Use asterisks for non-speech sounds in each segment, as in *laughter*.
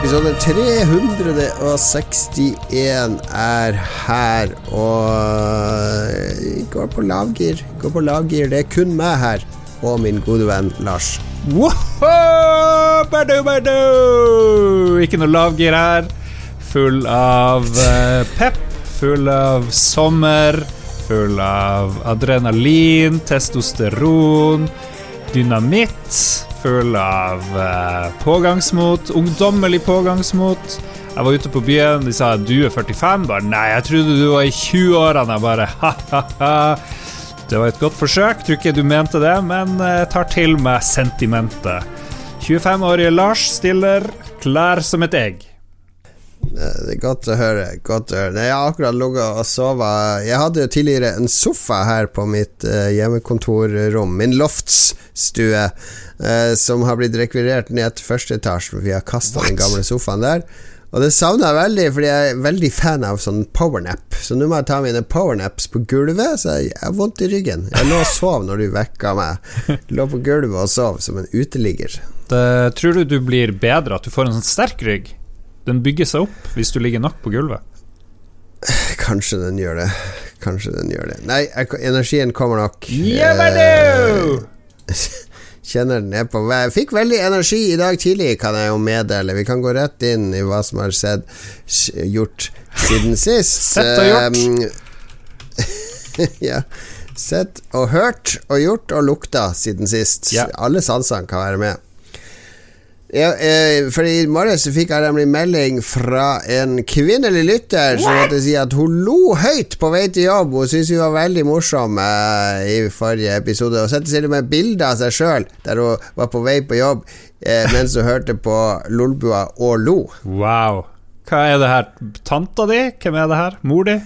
Episode 361 er her, og går på lavgir. Går på lavgir. Det er kun meg her, og min gode venn Lars. Woho! Badu, badu! Ikke noe lavgir her. Full av eh, pep, full av sommer, full av adrenalin, testosteron, dynamitt. Full av eh, pågangsmot, ungdommelig pågangsmot. Jeg var ute på byen, de sa du er 45. Bare nei, jeg trodde du var i 20-årene. Jeg bare ha-ha-ha. Det var et godt forsøk, tror ikke du mente det, men jeg tar til meg sentimentet. 25-årige Lars stiller klær som et egg. Det er godt å høre. Godt å høre. Jeg har akkurat ligget og sovet. Jeg hadde jo tidligere en sofa her på mitt uh, hjemmekontorrom, min loftsstue, uh, som har blitt rekvirert ned til første etasje, vi har kasta den gamle sofaen der. Og det savner jeg veldig, fordi jeg er veldig fan av sånn powernap. Så nå må jeg ta mine powernaps på gulvet, så jeg har vondt i ryggen. Jeg lå og sov når du vekka meg. Lå på gulvet og sov som en uteligger. Det, tror du du blir bedre, at du får en sånn sterk rygg? Den bygger seg opp hvis du ligger nok på gulvet. Kanskje den gjør det. Kanskje den gjør det. Nei, energien kommer nok. Jabadu! *laughs* Kjenner den er på vei. Fikk veldig energi i dag tidlig, kan jeg jo meddele. Vi kan gå rett inn i hva som har skjedd gjort siden *laughs* sist. Sett og gjort. Um, *laughs* ja. Sett og hørt og gjort og lukta siden sist. Ja. Alle sansene kan være med. Ja, eh, for I morges fikk jeg nemlig melding fra en kvinnelig lytter som måtte si at hun lo høyt på vei til jobb. Hun syntes vi var veldig morsomme eh, i forrige episode. Og sendte til og med bilder av seg sjøl der hun var på vei på jobb eh, mens hun hørte på Lolbua og lo. Wow. Hva er det her? Tanta di? Hvem er det her? Mor di?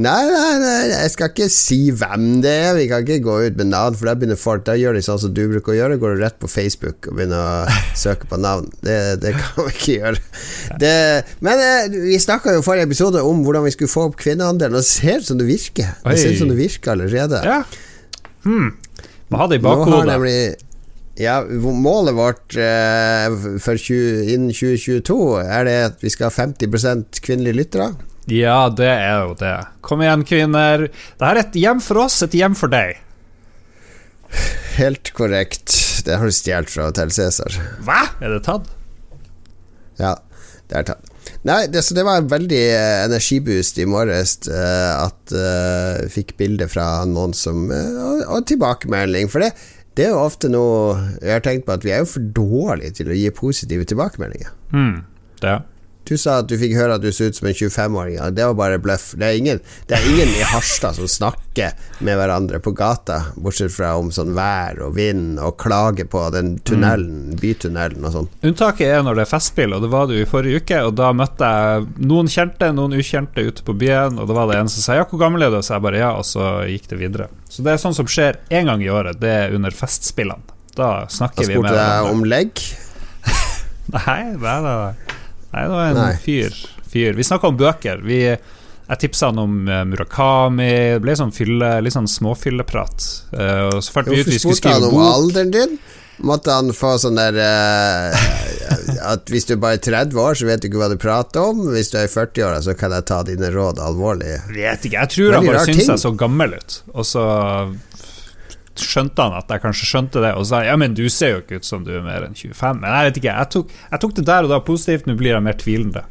Nei, nei, nei, jeg skal ikke si hvem det er. Vi kan ikke gå ut med navn, for da begynner folk Da gjør de sånn som du bruker å gjøre. Går du rett på Facebook og begynner å søke på navn. Det, det kan vi ikke gjøre. Det, men eh, vi snakka jo i forrige episode om hvordan vi skulle få opp kvinneandelen, og det ser ut som det virker. Det ser ut som det virker allerede. Ja. Hmm. Må ha det i bakhodet. ja, målet vårt eh, for 20, innen 2022 er det at vi skal ha 50% kvinnelige lyttere. Ja, det er jo det. Kom igjen, kvinner. Dette er et hjem for oss, et hjem for deg. Helt korrekt. Det har du stjålet fra Hotell Cæsar. Hva? Er det tatt? Ja, det er tatt. Nei, det, så det var en veldig eh, energiboost i morges uh, at jeg fikk bilde fra noen som uh, og tilbakemelding. For det, det er jo ofte noe Jeg har tenkt på at vi er jo for dårlige til å gi positive tilbakemeldinger. Mm, Det. Du sa at du fikk høre at du så ut som en 25-åring. Ja, det var bare bløff. Det er, ingen, det er ingen i Harstad som snakker med hverandre på gata, bortsett fra om sånn vær og vind, og klager på den tunnelen, bytunnelen og sånn. Unntaket er når det er festspill, og det var det jo i forrige uke. Og da møtte jeg noen kjente, noen ukjente ute på byen, og da var det en som sa ja, hvor gammel er du? Så jeg bare ja, og så gikk det videre. Så det er sånn som skjer én gang i året, det er under festspillene. Da snakker Da vi med Da spurte jeg om legg. *laughs* Nei, nei, nei, nei. Nei, det var en Nei. fyr. fyr. Vi snakka om bøker. Vi, jeg tipsa han om eh, Murakami. Det ble sånn fylle, litt sånn småfylleprat. Eh, og så fant vi ut Hvorfor vi skulle spurte han om alderen din? Måtte han få sånn der uh, At hvis du bare er 30 år, så vet du ikke hva du prater om. Hvis du er i 40-åra, så kan jeg ta dine råd alvorlig. Vet ikke, jeg tror han bare syns jeg så gammel ut. Og så skjønte han at jeg kanskje skjønte det, og sa ja, men du ser jo ikke ut som du er mer enn 25. Men jeg vet ikke, jeg tok, jeg tok det der og da positivt, nå blir jeg mer tvilende.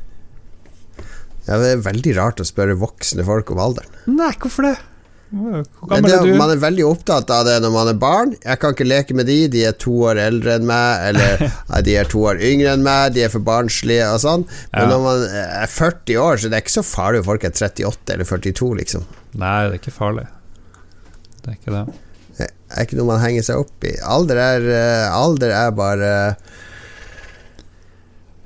Ja, det er veldig rart å spørre voksne folk om alderen. Nei, hvorfor det? Hvor gammel er du? man er veldig opptatt av det når man er barn. Jeg kan ikke leke med de, de er to år eldre enn meg, eller *laughs* de er to år yngre enn meg, de er for barnslige og sånn. Men Ja. når man er 40 år, så det er ikke så farlig om folk er 38 eller 42, liksom. Nei, det er ikke farlig. Det er ikke det. Er ikke noe man henger seg opp i. Alder er, eh, alder er bare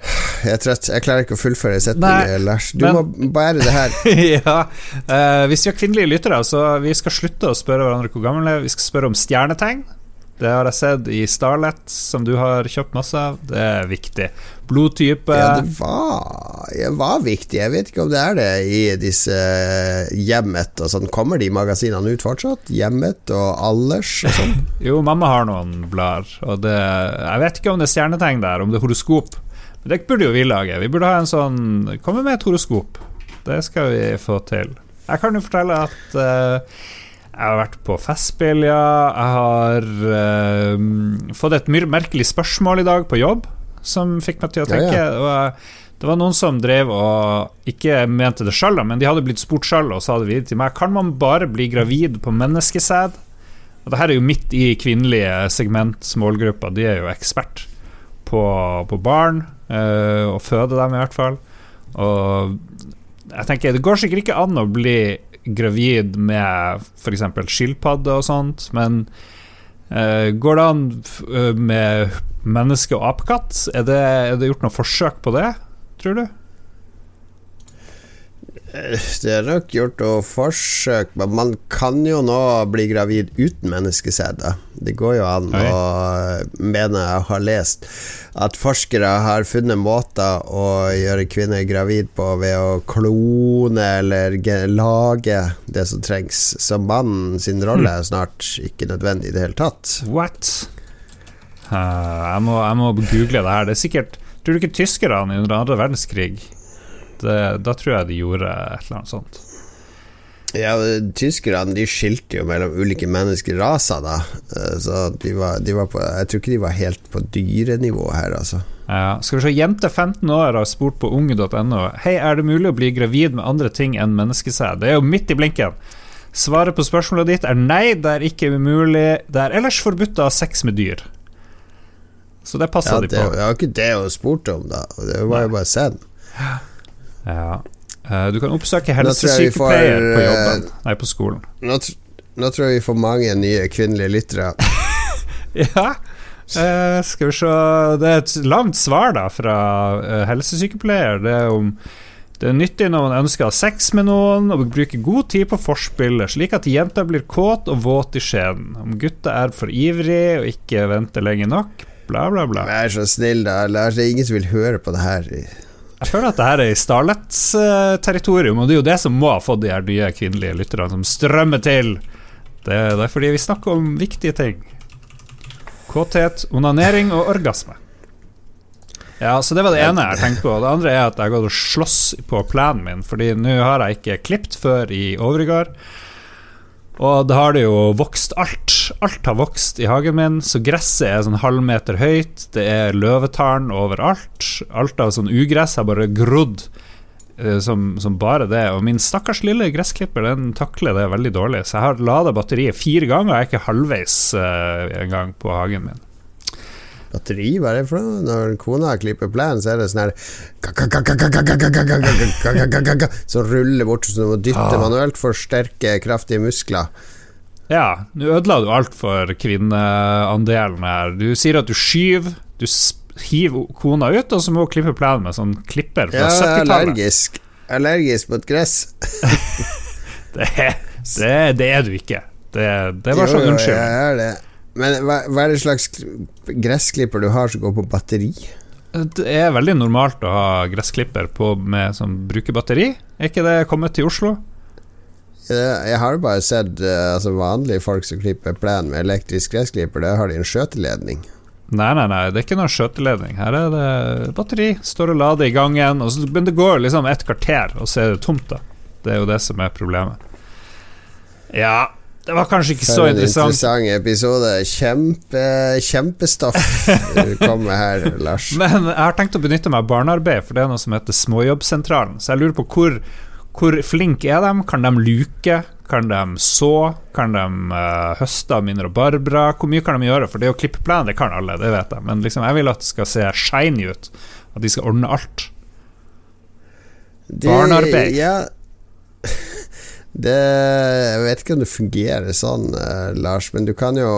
*sighs* Jeg er trøtt. Jeg klarer ikke å fullføre setningen, Lars. Du men- må bære det her. *laughs* ja. Uh, hvis vi har kvinnelige lyttere, så vi skal slutte å spørre hverandre hvor gammel er. Vi skal spørre om stjernetegn. Det har jeg sett i Starlet, som du har kjøpt masse av. Det er viktig. Blodtype Ja, det var, det var viktig. Jeg vet ikke om det er det i disse Hjemmet og sånn. Kommer de magasinene ut fortsatt? Hjemmet og Allers og sånn? *laughs* Jo, mamma har noen blader, og det Jeg vet ikke om det er stjernetegn der, om det er horoskop, Men Det burde jo vi lage. Vi burde ha en sånn Komme med et horoskop. Det skal vi få til. Jeg kan jo fortelle at uh, jeg har vært på Festspill, ja. Jeg har uh, fått et merkelig spørsmål i dag på jobb som fikk meg til å tenke. Ja, ja. Det var noen som drev og ikke mente det sjøl, men de hadde blitt spurt sjøl og sa det videre til meg. Kan man bare bli gravid på menneskesæd? Og det her er jo midt i kvinnelige segment, målgruppa. De er jo ekspert på, på barn, øh, og føde dem, i hvert fall. Og jeg tenker, det går sikkert ikke an å bli gravid med f.eks. skilpadde og sånt, men øh, går det an øh, med menneske og apekatt? Er, er det gjort noe forsøk på det? tror du? Det er nok gjort noe forsøk, men man kan jo nå bli gravid uten menneskesæd. Det går jo an Oi. å mene jeg har lest at forskere har funnet måter å gjøre kvinner gravid på ved å klone eller lage det som trengs. Så mannen sin rolle hmm. er snart ikke nødvendig i det hele tatt. What? Uh, jeg, må, jeg må google det her. Det er sikkert Tror du ikke tyskerne under andre verdenskrig det, Da tror jeg de gjorde et eller annet sånt. Ja, tyskerne de skilte jo mellom ulike menneskeraser, da. Eh, så de var, de var på Jeg tror ikke de var helt på dyrenivå her, altså. Ja, skal vi se, Jente 15 år har spurt på unge.no Hei, er det mulig å bli gravid med andre ting enn menneskesæd. Det er jo midt i blinken. Svaret på spørsmålet ditt er nei, det er ikke umulig. Det er ellers forbudt å ha sex med dyr. Så det passer ja, de på. Det var ikke det hun spurte om, da. Det var jo bare send. Ja. Uh, du kan oppsøke helsesykepleier på jobben. Eh, Nei, på skolen. Nå, nå, tror jeg vi får mange nye kvinnelige lyttere. *laughs* ja. Eh, skal vi se Det er et langt svar da fra uh, helsesykepleier. Det er om det er nyttig når man ønsker å ha sex med noen og bruke god tid på forspillet, slik at jenta blir kåt og våt i skjeden. Om gutta er for ivrig og ikke venter lenge nok, bla, bla, bla. Vær så snill, da. Lars, det er ingen som vil høre på det her. Jeg føler at det her er i Starlets uh, territorium, og det er jo det som må ha fått de her nye kvinnelige lytterne som strømmer til. Det, det er fordi vi snakker om viktige ting. Kåthet, onanering og orgasme. Ja, så Det var det ene jeg tenkte på. Det andre er at jeg har gått og slåss på plenen min, Fordi nå har jeg ikke klipt før i overgård. Og da har det jo vokst alt. Alt har vokst i hagen min, så gresset er sånn halvmeter høyt. Det er løvetarn overalt. Alt av sånn ugress har bare grodd uh, som, som, bare det. Og min stakkars lille gressklipper Den takler det veldig dårlig. Så jeg har lada batteriet fire ganger, og jeg er ikke halvveis uh, en gang på hagen min. Batteri, hva er det for noe? Når kona klipper plenen, så er det sånn her Som ruller bort, så du må dytte manuelt for sterke, kraftige muskler. Ja, nå ødela du alt for kvinneandelen her. Du sier at du skyver, du hiver kona ut, og så må hun klippe plenen med sånn klipper fra 70-tallet. Ja, allergisk. Allergisk mot gress. det, det, det, er du ikke. Det, det var sånn unnskyld. Jeg er det. Men hva, hva, er det slags gressklipper du har som går på batteri? Det er veldig normalt å ha gressklipper på med, som bruker batteri. Er ikke det kommet til Oslo? Jeg har bare sett uh, altså vanlige folk som klipper plen med elektrisk gressklipper. Der har de en skjøteledning. Nei, nei, nei, det er ikke noen skjøteledning. Her er det batteri. Står og lader i gangen. Og så, men det går liksom et kvarter, og så er det tomt. da Det er jo det som er problemet. Ja, det var kanskje ikke så interessant. For en interessant episode. Kjempe, kjempestoff *laughs* du kom med her, Lars. Men jeg har tenkt å benytte meg av barnearbeid, for det er noe som heter Småjobbsentralen. Så jeg lurer på hvor, hvor flinke er de? Kan de luke? Kan de så? Kan de uh, høste av min rabarbra? Hvor mye kan de gjøre? For det å klippe plen, det kan alle, det vet jeg. Men liksom, jeg vil at det skal se shiny ut. At de skal ordne alt. Barnearbeid. Ja det, jeg vet ikke om det fungerer sånn, eh, Lars, men du kan jo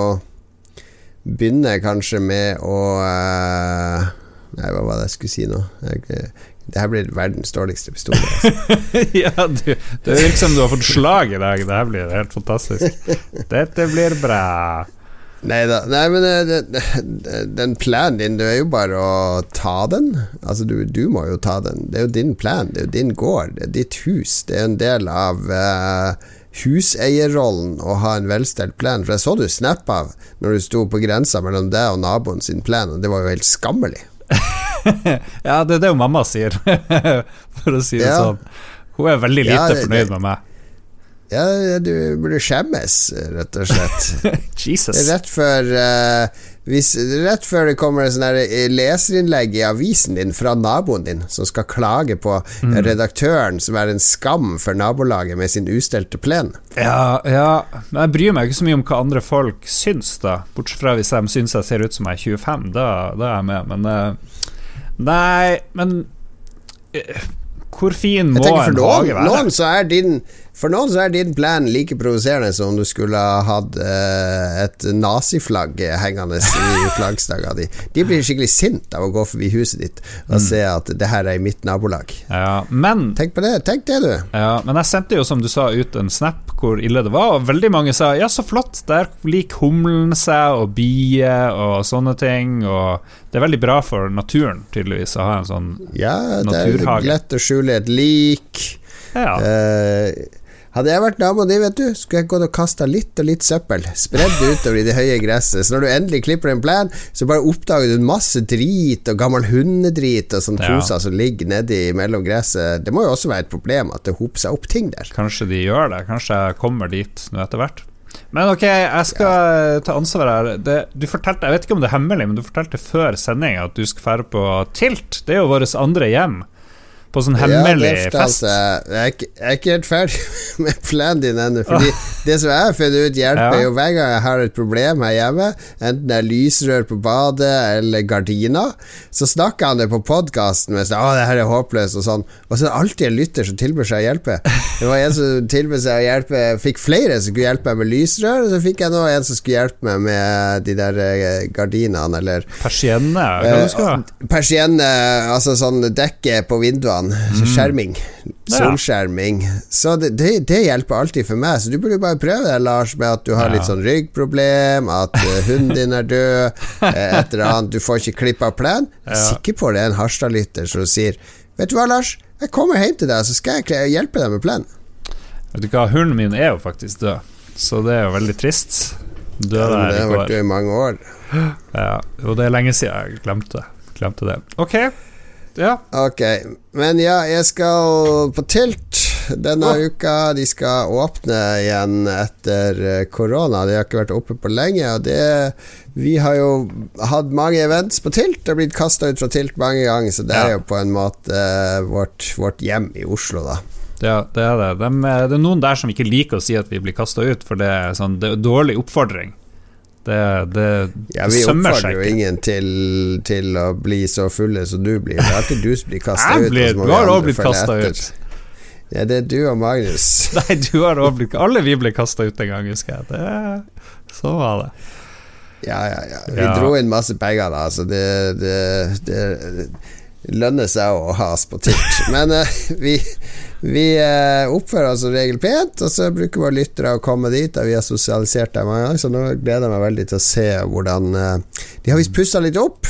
begynne kanskje med å eh, Nei, hva var det jeg skulle si nå? Jeg, eh, det her blir verdens dårligste pistol. Altså. *laughs* ja, du, det virker som du har fått slag i dag. Det her blir helt fantastisk. *laughs* Dette blir bra. Neida. Nei men den planen din, det er jo bare å ta den. Altså, du, du, må jo ta den. Det er jo din plan, det er jo din gård, det er ditt hus. Det er en del av uh, huseierrollen å ha en velstelt plan. For jeg så du snap av når du sto på grensa mellom deg og naboen sin plan, og det var jo helt skammelig. *laughs* ja, det er det jo mamma sier, *laughs* for å si det Ja. sånn. Hun er veldig lite Ja, det- fornøyd med meg. Ja, du burde skjemmes, rett og slett. *laughs* Jesus. Rett før uh, hvis, Rett før det kommer et sånn eh, leserinnlegg i avisen din fra naboen din, som skal klage på Mm. redaktøren som er en skam for nabolaget med sin ustelte plen. Ja, ja, men jeg bryr meg ikke så mye om hva andre folk syns, da. Bortsett fra hvis de syns jeg ser ut som jeg er 25, da, da er jeg med, men uh, Nei, men uh, Hvor fin må Jeg tenker en for hage være? noen så er din For noen så er din plan like provoserende som om du skulle ha hatt eh, et naziflagg hengende i *laughs* flaggstanga di. De blir skikkelig sint av å gå forbi huset ditt og se at det her er i mitt nabolag. Ja, men Tenk på det, tenk det, du. Ja, men jeg sendte jo, som du sa, ut en snap hvor ille det var, og veldig mange sa ja, så flott, der liker humlen seg, og bier og sånne ting, og det er veldig bra for naturen, tydeligvis, å ha en sånn Ja, det er lett å skjule et lik. Ja. Eh, hadde jeg vært dama di, vet du, skulle jeg gått og kasta litt og litt søppel. Spredd utover i det høye gresset. Så når du endelig klipper en plen, så bare oppdager du masse drit og gammel hundedrit og sånn Ja. som ligger nedi mellom gresset. Det må jo også være et problem at det hoper seg opp ting der. Kanskje de gjør det. Kanskje jeg kommer dit nå etter hvert. Men ok, jeg skal ta ansvar her. Det, du fortalte, Jeg vet ikke om det er hemmelig, men du fortalte før sending at du skal dra på Tilt. Det er jo vårt andre hjem. På sånn hemmelig ja, fest. jeg. Jeg er, ikke, jeg er ikke helt ferdig *laughs* med planen din ennå. Fordi det som jeg har funnet ut, hjelper Ja. jo hver gang jeg har et problem her hjemme, enten det er lysrør på badet eller gardiner, så snakker han det på podkasten mens sånn 'Å, det her er håpløst', og sånn. Og så er det alltid en lytter som tilbyr seg å hjelpe. Det var en som tilbød seg å hjelpe Fikk flere som skulle hjelpe meg med lysrør, og så fikk jeg nå en som skulle hjelpe meg med de der eh, gardinene, eller Persienne, hva du skal ha? Eh, Persienne, altså sånn dekke på vinduene. Så skjerming. Solskjerming. Så det, det, det hjelper alltid for meg. Så du burde bare prøve det, Lars, med at du har litt sånn ryggproblem, at eh, hunden din er død, eh, et eller annet. Du får ikke klippa plen. Jeg er Ja. Sikker på det er en Harstad-lytter som sier Vet du hva, Lars? Jeg kommer hjem til deg, så skal jeg hjelpe deg med plen. Vet du hva, hunden min er jo faktisk død, så det er jo veldig trist. Døde ja, det har vært død i mange år. Ja, og det er lenge siden jeg glemte, glemte det. Ok, ja. Ok, men ja, jeg skal på Tilt denne Å. uka. De skal åpne igjen etter eh, korona. De har ikke vært oppe på lenge. Og det Vi har jo hatt mange events på Tilt. Det har blitt kasta ut fra Tilt mange ganger, så det Ja. er jo på en måte eh, vårt, vårt hjem i Oslo, da. Ja, det er det. Dem, eh, det er noen der som ikke liker å si at vi blir kasta ut, for det er, sånn, det er dårlig oppfordring. Det, det, Ja, Vi oppfordrer jo ingen til, til å bli så fulle som du blir. Det er ikke du som blir kasta ut. blir- du har òg blitt kasta ut. Ja, det er du og Magnus. *laughs* Nei, du har også blitt Alle vi ble kasta ut en gang, husker jeg. Det, så var det. Ja, ja, ja. Vi Ja. dro inn masse penger, da, så det, det, det lønner seg å ha oss på tilt. Men uh, vi, vi uh, oppfører oss som regel pent, og så bruker våre lyttere å komme dit. Vi har sosialisert dem mange ganger, så nå gleder jeg meg veldig til å se hvordan uh, De har visst pussa litt opp.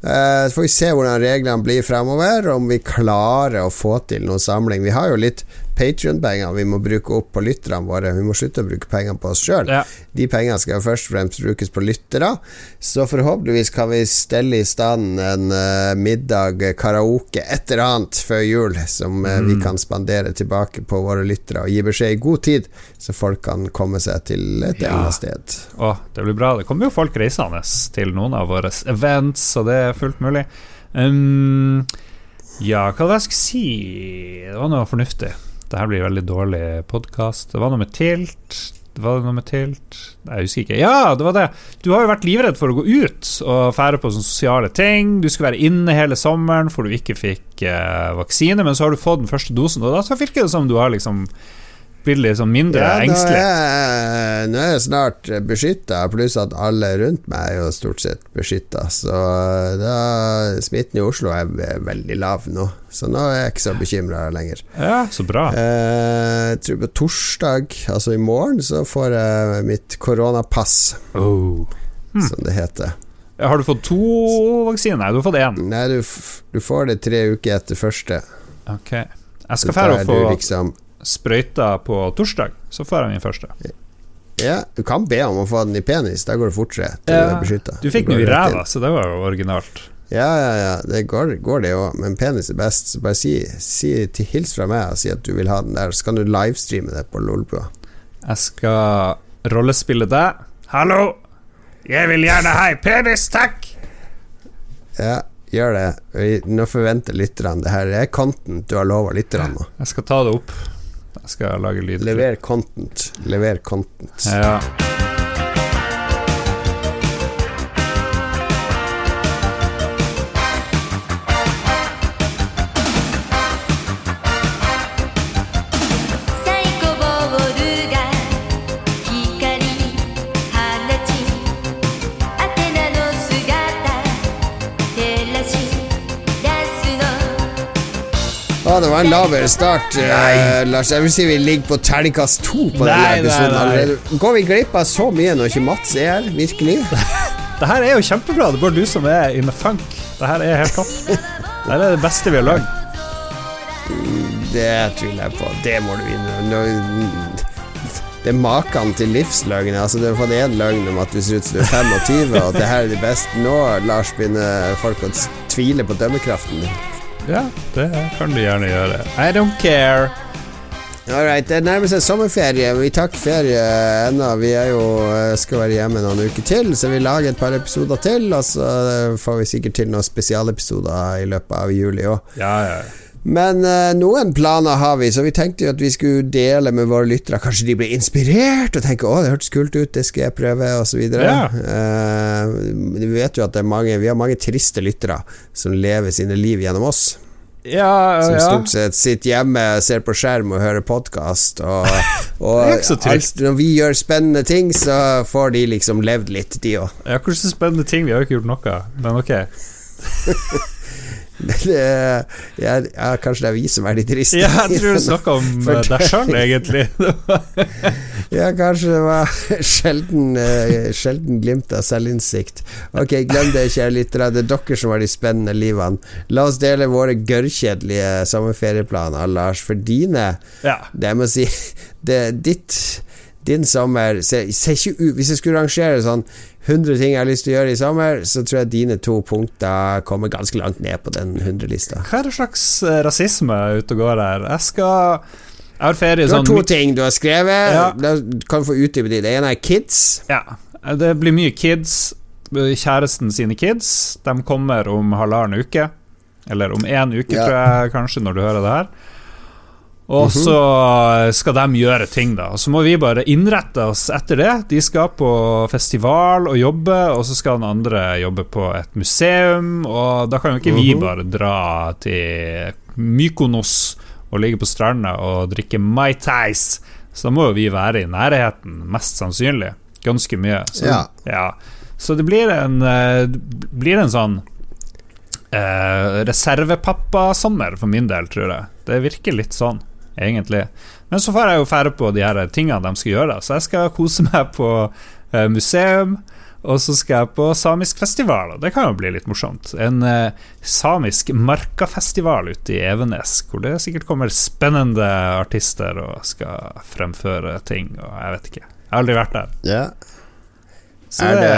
Så får vi se hvordan reglene blir fremover, om vi klarer å få til noe samling. Vi har jo litt Patrion-penger vi må bruke opp på lytterne våre. Vi må slutte å bruke penger på oss sjøl. Ja. De pengene skal først og fremst brukes på lyttere. Så forhåpentligvis kan vi stelle i stand en uh, middag, eh, karaoke, et eller annet før jul som eh, vi kan spandere tilbake på våre lyttere, og gi beskjed i god tid, så folk kan komme seg til et Ja. egnet sted. Å, det blir bra. Det kommer jo folk reisende til noen av våre events, så det er fullt mulig. Um, ja, hva var det jeg skulle si? Det var noe fornuftig. Det her blir veldig dårlig podkast. Det var noe med tilt. Det var noe med tilt Nei, Jeg husker ikke. Ja, det var det! Du har jo vært livredd for å gå ut og fære på sånne sosiale ting. Du skulle være inne hele sommeren for du ikke fikk eh, vaksine, men så har du fått den første dosen, og da virker det som du har liksom blitt litt sånn mindre Ja, engstelig. jeg, nå er jeg snart beskytta, pluss at alle rundt meg er jo stort sett beskytta. Så da, smitten i Oslo er veldig lav nå, så nå er jeg ikke så bekymra lenger. Ja, så bra. Eh, Jeg tror på torsdag, altså i morgen, så får jeg mitt koronapass, Oh. som det heter. Har du fått to vaksiner? Nei, du har fått én. Nei, du, du får det tre uker etter første. Ok. Jeg skal fære er få liksom sprøyta på torsdag, så får jeg min første. Ja, du kan be om å få den i penis, da går det fortere. til du er. Du fikk den jo i ræva, så det var jo originalt. Ja, ja, ja, det går, går det òg, men penis er best. Så bare si, si til hils fra meg og si at du vil ha den der, så kan du livestreame det på Lolbua. Jeg skal rollespille deg. Hallo! Jeg vil gjerne ha ei penis, takk! Ja, gjør det. Vi- Nå forventer lytterne det her er content du har lova lytterne nå. Jeg skal ta det opp. Jeg skal lage lyd. Lever content. Lever content. Ja. Å, det var en laber start, eh, Lars. Jeg vil si vi ligger på terningkast to på denne Nei, nei, episoden nei. allerede. Går vi glipp av så mye når ikke Mats er her? Virkelig? *laughs* Det her er jo kjempebra. Det er bare du som er in the funk. Det her er helt topp. Det her er det beste vi har lagd. Det tviler jeg på. Det må du innrømme. Nå- Det er maken til livsløgn. Altså, du har fått én løgn om at du ser ut som du er 25, og at det her er det beste. Nå, Lars, begynner folk å tvile på dømmekraften din. Ja, det kan du gjerne gjøre. I don't care. All right, det nærmer seg sommerferie. Vi tar ikke ferie ennå. Vi er jo, eh, skal være hjemme noen uker til, så vi lager et par episoder til. Og så eh, får vi sikkert til noen spesialepisoder i løpet av juli òg. Ja, ja. Men uh, noen planer har vi, så vi tenkte jo at vi skulle dele med våre lyttere. Kanskje de blir inspirert og tenker 'Å, det hørtes kult ut, det skal jeg prøve', osv. Ja. Uh, vi vet jo at det er mange Vi har mange triste lyttere som lever sine liv gjennom oss. Ja, Som ja. stort sett sitter hjemme, ser på skjerm og hører podkast. Og, *laughs* og alt, når vi gjør spennende ting, så får de liksom levd litt, de òg. ja. Hvor så spennende ting. Vi har jo ikke gjort noe. Men ok. *laughs* *laughs* ja, ja, kanskje det er vi som er de triste. Ja, jeg tror du snakka om *laughs* eh, deg sjøl, egentlig. *laughs* Ja, kanskje det var sjelden, eh, sjelden glimt av selvinnsikt. Ok, glem det, kjære lyttere. Det er dere som har de spennende livene. La oss dele våre gørrkjedelige sommerferieplaner, Lars. For dine, ja. det jeg må si det, Ditt Din sommer ser, ser ikke ut Hvis jeg skulle rangere sånn 100 ting jeg har lyst til å gjøre i sommer, så tror jeg dine to punkter kommer ganske langt ned på den 100-lista. Hva er det slags eh, rasisme ute og går her? Jeg skal Jeg har ferie Du har sånn to ting du har skrevet. Ja. La Kan du få utdype de. Det ene er kids. Ja, det blir mye kids. Kjæresten sine kids. De kommer om halvannen uke. Eller om én uke, Ja. tror jeg kanskje, når du hører det her. Og Mhm. så skal de gjøre ting, da. Og så må vi bare innrette oss etter det. De skal på festival og jobbe, og så skal den andre jobbe på et museum. Og da kan jo ikke vi Mhm. bare dra til Mykonos og ligge på stranda og drikke Mai Tais. Så da må jo vi være i nærheten, mest sannsynlig. Ganske mye. Så, Ja. ja. så det blir en, eh, det blir en sånn eh, reservepappasommer for min del, tror jeg. Det virker litt sånn, egentlig. Men så får jeg jo fære på de her tingene de skal gjøre, så jeg skal kose meg på eh, museum. Og så skal jeg på samisk festival, og det kan jo bli litt morsomt. En eh, samisk markafestival ute i Evenes, hvor det sikkert kommer spennende artister og skal fremføre ting, og jeg vet ikke. Jeg har aldri vært der. Ja. Så er det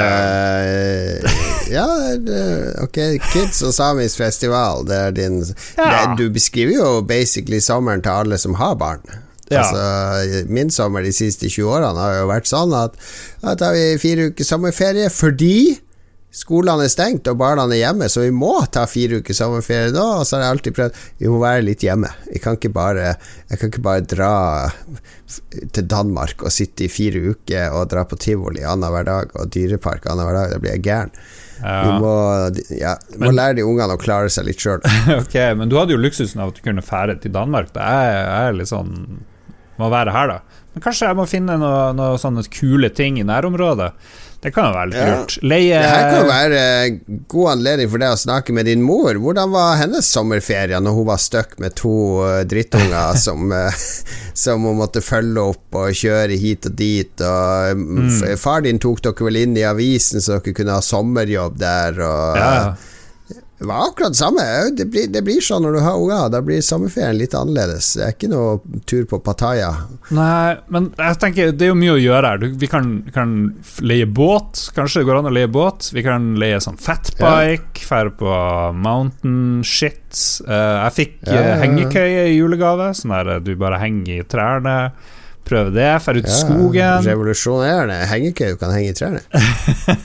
det Ja, det, ok. Kids og samisk festival, det er din Ja. det, Du beskriver jo basically sommeren til alle som har barn. Ja. Altså, min sommer de siste 20 årene har jo vært sånn at Da tar vi fire uker sommerferie fordi skolene er stengt og barna er hjemme, så vi må ta fire uker sommerferie da. Og så har jeg alltid prøvd Vi må være litt hjemme. Jeg kan ikke bare, jeg kan ikke bare dra til Danmark og sitte i fire uker og dra på tivoli annenhver dag og dyrepark annenhver dag. Da blir jeg gæren. Vi ja. må, ja, vi må Men- lære de ungene å klare seg litt sjøl. *laughs* okay, men du hadde jo luksusen av at du kunne fære til Danmark. Det er, er litt sånn Må være her, da. Men kanskje jeg må finne noen noe sånne kule ting i nærområdet. Det kan jo være litt Ja. lurt. Leie Det her kan være eh, god anledning for deg å snakke med din mor. Hvordan var hennes sommerferie når hun var stuck med to uh, drittunger *laughs* som, uh, som hun måtte følge opp og kjøre hit og dit? Og mm. Far din tok dere vel inn i avisen så dere kunne ha sommerjobb der. Og, Ja, Det var akkurat det samme. Det blir, det blir sånn når du har unger. Da blir sommerferien litt annerledes. Det er ikke noe tur på Pattaya. Nei, men jeg tenker det er jo mye å gjøre her. Vi kan, kan leie båt. Kanskje det går an å leie båt. Vi kan leie sånn fatbike, fære på mountain shit. Eh, jeg fikk Ja, ja, eh, ja. hengekøye i julegave, sånn der du bare henger i trærne. Prøve det. Dra ut i Ja, skogen. Revolusjonerende. Hengekøye kan henge i trærne. *laughs*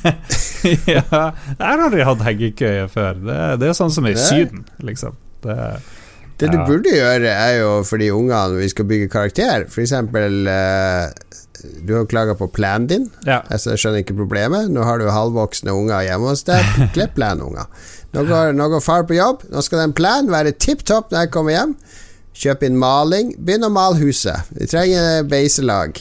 ja, jeg har aldri hatt hengekøye før. Det, det er sånn som i Syden, liksom. Det, Det du Ja. burde gjøre, er jo for de ungene vi skal bygge karakter. Eksempel eh, Du har klaga på planen din. ja. Altså, jeg skjønner ikke problemet. Nå har du halvvoksne unger hjemme hos deg. *laughs* Klipp planunger. Nå går, nå går far på jobb. Nå skal den planen være tipp topp når jeg kommer hjem. Kjøp inn maling. Begynn å male huset. Vi trenger beiselag.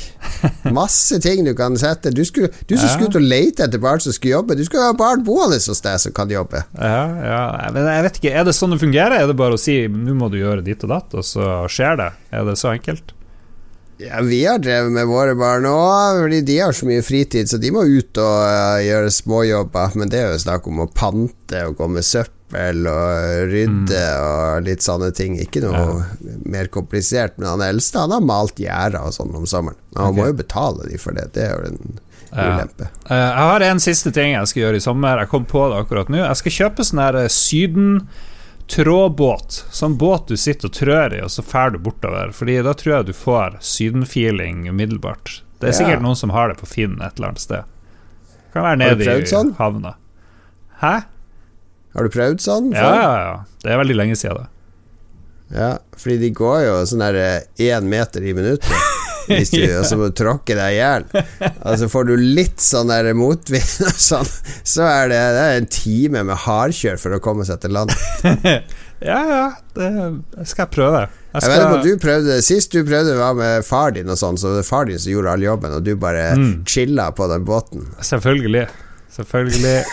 Masse ting du kan sette. Du, skulle, du som Ja. skulle ut og lete etter barn som skulle jobbe. Du skal ha barn boende hos deg som kan jobbe. Ja, ja, men jeg vet ikke, Er det sånn det fungerer? Er det bare å si 'nå må du gjøre ditt og datt', og så skjer det? Er det så enkelt? Ja, Vi har drevet med våre barn òg, fordi de har så mye fritid, så de må ut og uh, gjøre småjobber. Men det er jo snakk om å pante og gå med søppel og rydde og litt sånne ting. Ikke noe mer komplisert. Men han eldste han har malt gjerder og sånn om sommeren. Han okay. må jo betale de for det. Det er jo en ulempe. Ja. jeg har en siste ting jeg skal gjøre i sommer. Jeg kom på det akkurat nå. Jeg skal kjøpe sånn her eh, Syden-trådbåt. Sånn båt du sitter og trør i, og så drar du bortover. Fordi da tror jeg du får Syden-feeling umiddelbart. Det er Ja. sikkert noen som har det på Finn et eller annet sted. Kan være nede i sånn? havna. Hæ? Har du prøvd sånn? Ja, ja, ja. Det er veldig lenge siden, det. Ja, fordi de går jo sånn der én meter i minuttet. *laughs* Hvis du, må du tråkke deg i hjel. Altså får du litt sånn der motvind og sånn, så er det, det er en time med hardkjør for å komme seg til land. *laughs* Ja, ja, det skal jeg prøve. Jeg Jeg vet ikke om du prøvde Sist du prøvde var med far din og sånn, så var det far din som gjorde all jobben, og du bare Mm. chilla på den båten. selvfølgelig. Selvfølgelig. *laughs*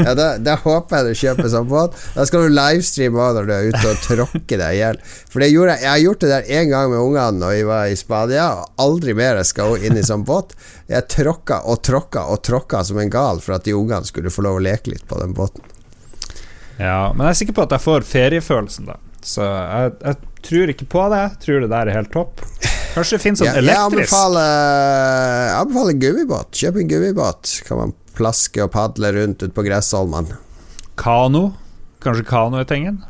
Ja, da, da håper jeg du kjøper sånn båt. Da skal du livestreame også når du er ute og tråkker deg i hjel. For det gjorde jeg Jeg har gjort det der én gang med ungene Når vi var i Spania, og aldri mer jeg skal inn i sånn båt. Jeg tråkka og tråkka og tråkka som en gal for at de ungene skulle få lov å leke litt på den båten. Ja, men jeg er sikker på at jeg får feriefølelsen, da. Så jeg, jeg tror ikke på det. Jeg tror det der er helt topp. Kanskje det finnes en Ja, jeg anbefaler, jeg anbefaler gummibåt. Kjøp en gummibåt. Kan man plaske og padle rundt ute på gressholmene. kano. Kanskje kano er tingen?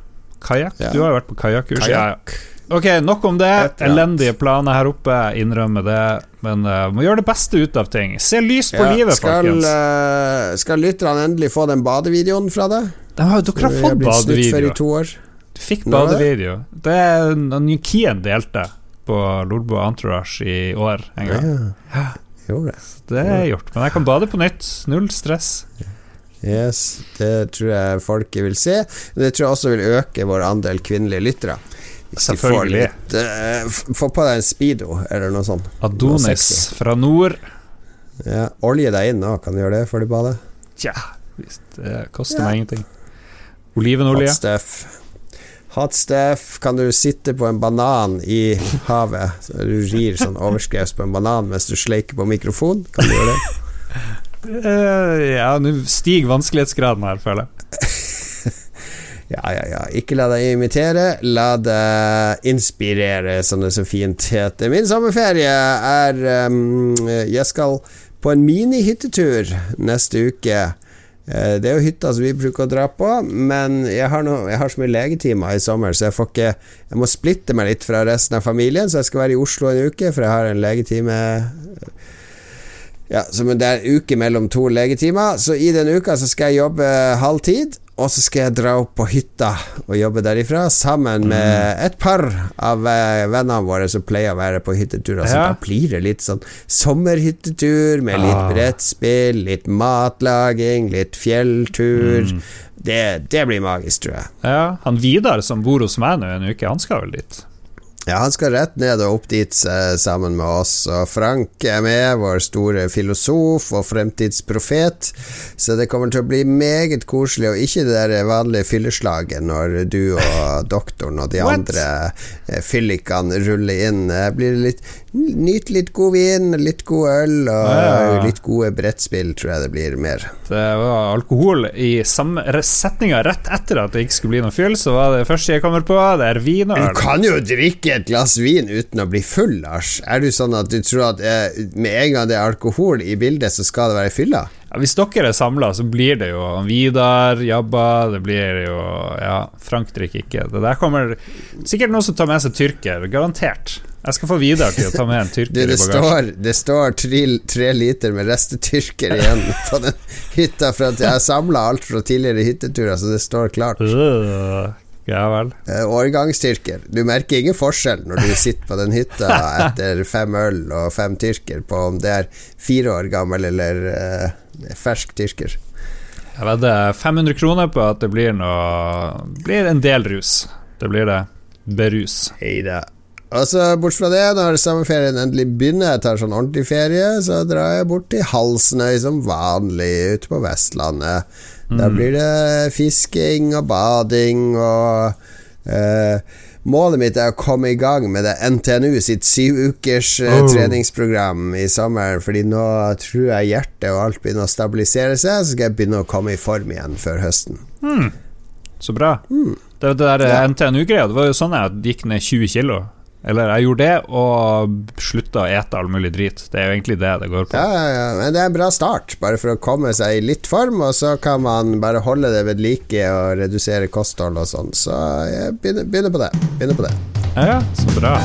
Kajakk? Ja. Du har jo vært på kajakkurs. Kajak. ja. Ok, nok om det. Elendige planer her oppe, innrømmer det. Men uh, må gjøre det beste ut av ting. Se lys på Ja, livet, skal, folkens. Uh, skal lytterne endelig få den badevideoen fra deg? De har, dere har Du fått blitt snutt for badevideo. i to år. Du fikk badevideo. Det er Kien delte på Lolbo Entourage i år en gang. Ja. Gjorde det. Det er gjort. Men jeg kan bade på nytt. Null stress. Yes, det tror jeg folket vil se. Det tror jeg også vil øke vår andel kvinnelige lyttere. Hvis de Selvfølgelig. litt eh, Få på deg en speedo, eller noe sånt. Adonis noe fra nord. Ja, olje deg inn òg, kan du gjøre det før du bader? Tja, det koster Ja. meg ingenting. Olivenolje. Hot stuff. Hot stuff. Kan du sitte på en banan i havet? Så du rir sånn overskrevs på en banan mens du sleiker på mikrofon? Kan du gjøre det? Uh, ja, nå stiger vanskelighetsgraden her, føler jeg. *laughs* Ja, ja, ja. Ikke la deg imitere, la deg inspirere, som det så fint heter. Min sommerferie er um, Jeg skal på en minihyttetur neste uke. Eh, Det er jo hytta som vi bruker å dra på, men jeg har, no, jeg har så mye legetimer i sommer, så jeg ikke Jeg må splitte meg litt fra resten av familien, så jeg skal være i Oslo en uke, for jeg har en legetime ja, så det er uke mellom to legetimer, så i den uka så skal jeg jobbe halvtid, og så skal jeg dra opp på hytta og jobbe derifra, sammen med et par av eh, vennene våre som pleier å være på hytteturer. Så da blir det litt sånn sommerhyttetur med litt Ah. brettspill, litt matlaging, litt fjelltur. Mm. Det, det blir magisk, tror jeg. Ja, han Vidar som bor hos meg nå en uke, han skal vel dit? Ja, han skal rett ned og opp dit eh, sammen med oss. Og Frank er med, vår store filosof og fremtidsprofet. Så det kommer til å bli meget koselig, og ikke det der vanlige fylleslaget når du og doktoren og de andre eh, fyllikene ruller inn. Det blir litt Nyt litt god vin, litt god øl og Ja. litt gode brettspill, tror jeg det blir mer. Det var alkohol i samme setninga rett etter at det ikke skulle bli noe fyll, så var det første jeg kommer på, det er vin og øl. Du kan jo drikke et glass vin uten å bli full, Lars. Er du sånn at du tror at eh, med en gang det er alkohol i bildet, så skal det være fylla? Ja, hvis dere er samla, så blir det jo Vidar, Jabba, det blir jo Ja, Frank drikker ikke. Det der kommer Sikkert noen som tar med seg tyrker, garantert. Jeg skal få Vidar til å ta med en *laughs* Du, tyrker det i bagasjen. står, det står tre, tre liter med restetyrker igjen *laughs* på den hytta, for at jeg har samla alt fra tidligere hytteturer, så det står klart. Øh, Ja vel. Eh, Årgangstyrker. Du merker ingen forskjell når du *laughs* sitter på den hytta etter fem øl og fem tyrker, på om det er fire år gammel eller uh, fersk tyrker. Jeg vedder 500 kroner på at det blir noe Blir en del rus. Det blir det. Berus. Heida. Og så Bortsett fra det, når sommerferien endelig begynner, jeg tar sånn ordentlig ferie, så drar jeg bort til Halsnøy som vanlig, ute på Vestlandet. Da blir det fisking og bading og eh, Målet mitt er å komme i gang med det NTNU sitt syv ukers eh, Oh. treningsprogram i sommer, fordi nå tror jeg hjertet og alt begynner å stabilisere seg, så skal jeg begynne å komme i form igjen før høsten. Så bra. Det, det der Ja. NTNU-greia, det var jo sånn jeg gikk ned 20 kilo. Eller jeg gjorde det, og slutta å ete all mulig drit. Det er jo egentlig det det går på. Ja, ja, ja, men det er en bra start, bare for å komme seg i litt form, og så kan man bare holde det ved like og redusere kosthold og sånn. Så jeg begynner, begynner på det. Begynner på det. Ja, så bra.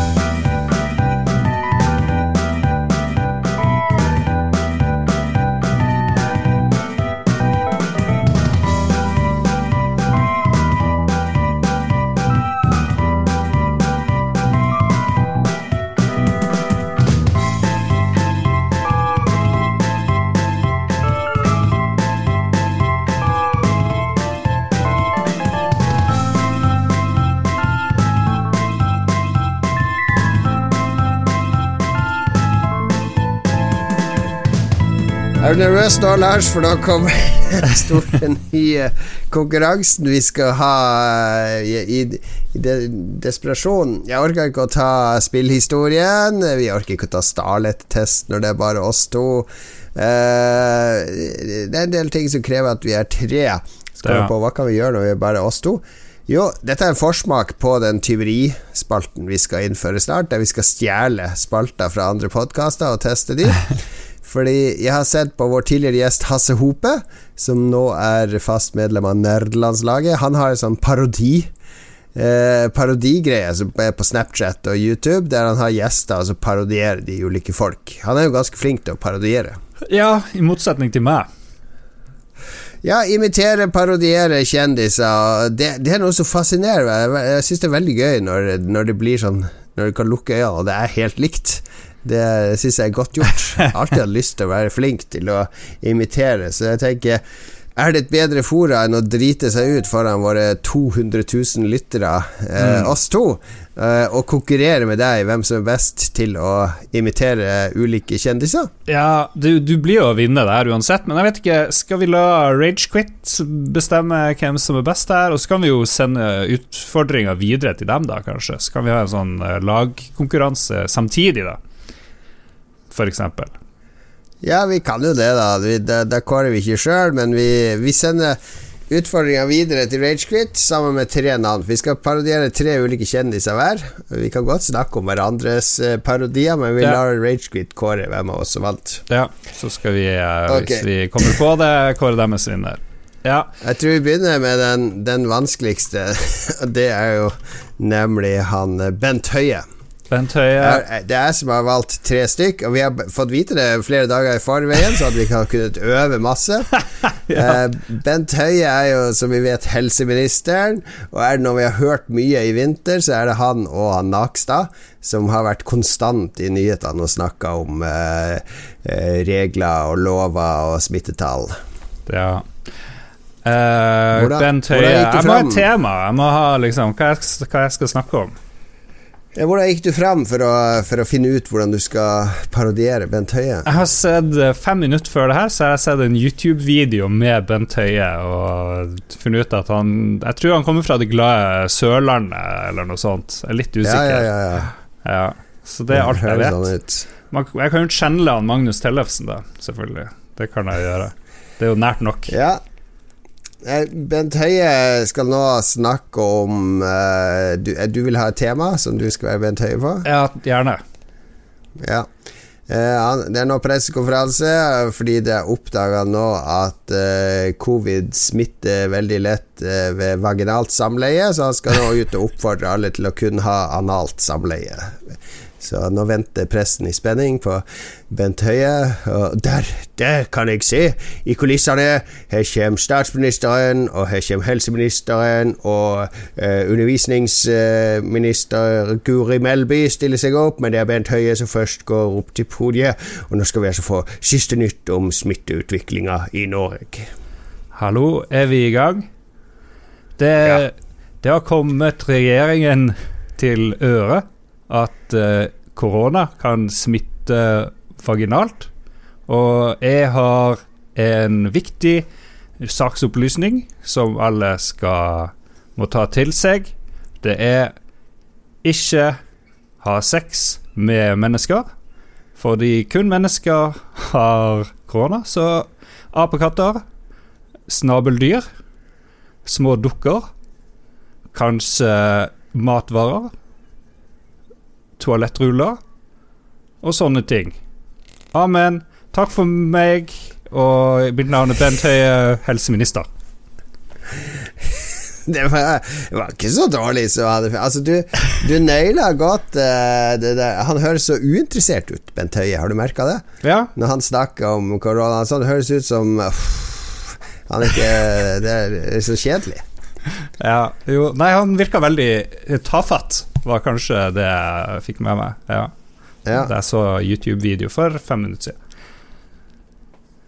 Er du nervøs nå, Lars, for da kommer *laughs* den store nye konkurransen vi skal ha eh, i, i, i de, desperasjon. Jeg orker ikke å ta spillhistorien, vi orker ikke å ta Starlet-test når det er bare oss to. Uh, det er en del ting som krever at vi er tre. Skal vi på Hva kan vi gjøre når vi er bare oss to? Jo, dette er en forsmak på den tyverispalten vi skal innføre snart, der vi skal stjele spalter fra andre podkaster og teste de. *laughs* Fordi jeg har sett på vår tidligere gjest Hasse Hope, som nå er fast medlem av nerdelandslaget. Han har en sånn parodi. Eh, parodigreie som er på Snapchat og YouTube, der han har gjester og så parodierer de ulike folk. Han er jo ganske flink til å parodiere. Ja, i motsetning til meg. Ja, imitere, parodiere kjendiser. Det, det er noe som fascinerer meg. Jeg syns det er veldig gøy når, når det blir sånn Når du kan lukke øynene, og det er helt likt. Det syns jeg er godt gjort. *laughs* Jeg har alltid hatt lyst til å være flink til å imitere, så jeg tenker er det et bedre fora enn å drite seg ut foran våre 200 000 lyttere, eh, oss to, eh, og konkurrere med deg hvem som er best til å imitere ulike kjendiser? Ja, du, du blir jo å vinne der uansett, men jeg vet ikke Skal vi la Ragequit bestemme hvem som er best der, Og så kan vi jo sende utfordringa videre til dem, da, kanskje. Så kan vi ha en sånn eh, lagkonkurranse samtidig, da. Eksempel. Ja, vi kan jo det, da. Vi, da, det, kårer vi ikke sjøl, men vi, vi sender utfordringa videre til Ragequit sammen med tre navn. Vi skal parodiere tre ulike kjendiser hver. Vi kan godt snakke om hverandres eh, parodier, men vi Ja. lar Ragequit kåre hvem av oss som vant. Ja, så skal vi, eh, Ok. hvis vi kommer på det, kåre deres vinner. Ja. Jeg tror vi begynner med den, den vanskeligste, *laughs* det er jo nemlig han eh, Bent Høie. Bent Høie. Ja, Det er jeg som har valgt tre stykk, og vi har fått vite det flere dager i forveien, så at vi kan kunnet øve masse. *laughs* Eh, Bent Høie er jo, som vi vet, helseministeren, og er det noe vi har hørt mye i vinter, så er det han og han Nakstad som har vært konstant i nyhetene og snakka om eh, eh, regler og lover og smittetall. Ja. Eh, Hvordan- Bent Høie Jeg må ha et tema. Jeg må ha liksom hva jeg, hva jeg skal snakke om. Hvordan gikk du frem for å, for å finne ut hvordan du skal parodiere Bent Høie? Jeg har sett eh, Fem minutter før det her Så har jeg sett en YouTube-video med Bent Høie og funnet ut at han Jeg tror han kommer fra det glade Sørlandet, eller noe sånt. Jeg er litt usikker. ja, ja, ja. Ja, Så det er alt jeg vet. Sånn. Man, jeg kan jo channele han Magnus Tellefsen, da, selvfølgelig. Det kan jeg gjøre. Det er jo nært nok. Ja. Eh, Bent Høie skal nå snakke om uh, du, eh, du vil ha et tema som du skal være Bent Høie på? Ja, gjerne. Ja. Uh, det er nå pressekonferanse fordi det er oppdaga nå at uh, covid smitter veldig lett ved vaginalt samleie, så han skal nå ut og oppfordre alle til å kun ha analt samleie. Så nå venter pressen i spenning på Bent Høie. Og der, der kan jeg se, i kulissene, her kommer statsministeren, og her kommer helseministeren, og eh, undervisningsminister Guri Melby stiller seg opp, men det er Bent Høie som først går opp til podiet. Og nå skal vi altså få siste nytt om smitteutviklinga i Norge. Hallo, er vi i gang? Det, Ja. det har kommet regjeringen til øre at eh, korona kan smitte vaginalt. Og jeg har en viktig saksopplysning som alle skal må ta til seg. Det er ikke ha sex med mennesker. Fordi kun mennesker har korona. Så apekatter, snabeldyr, små dukker, kanskje matvarer, toalettruller og sånne ting. Amen. Takk for meg, og mitt navn er Bent Høie, helseminister. *laughs* Det var, det var ikke så dårlig så hadde Altså, du, du naila godt eh, det der. Han høres så uinteressert ut, Bent Høie. Har du merka det? Ja, Når han snakker om korona, sånn høres ut som uff, Han ikke Det er så kjedelig. ja. Jo, nei, han virka veldig tafatt, var kanskje det jeg fikk med meg. Ja. Ja. Da jeg så YouTube-video for fem minutter siden.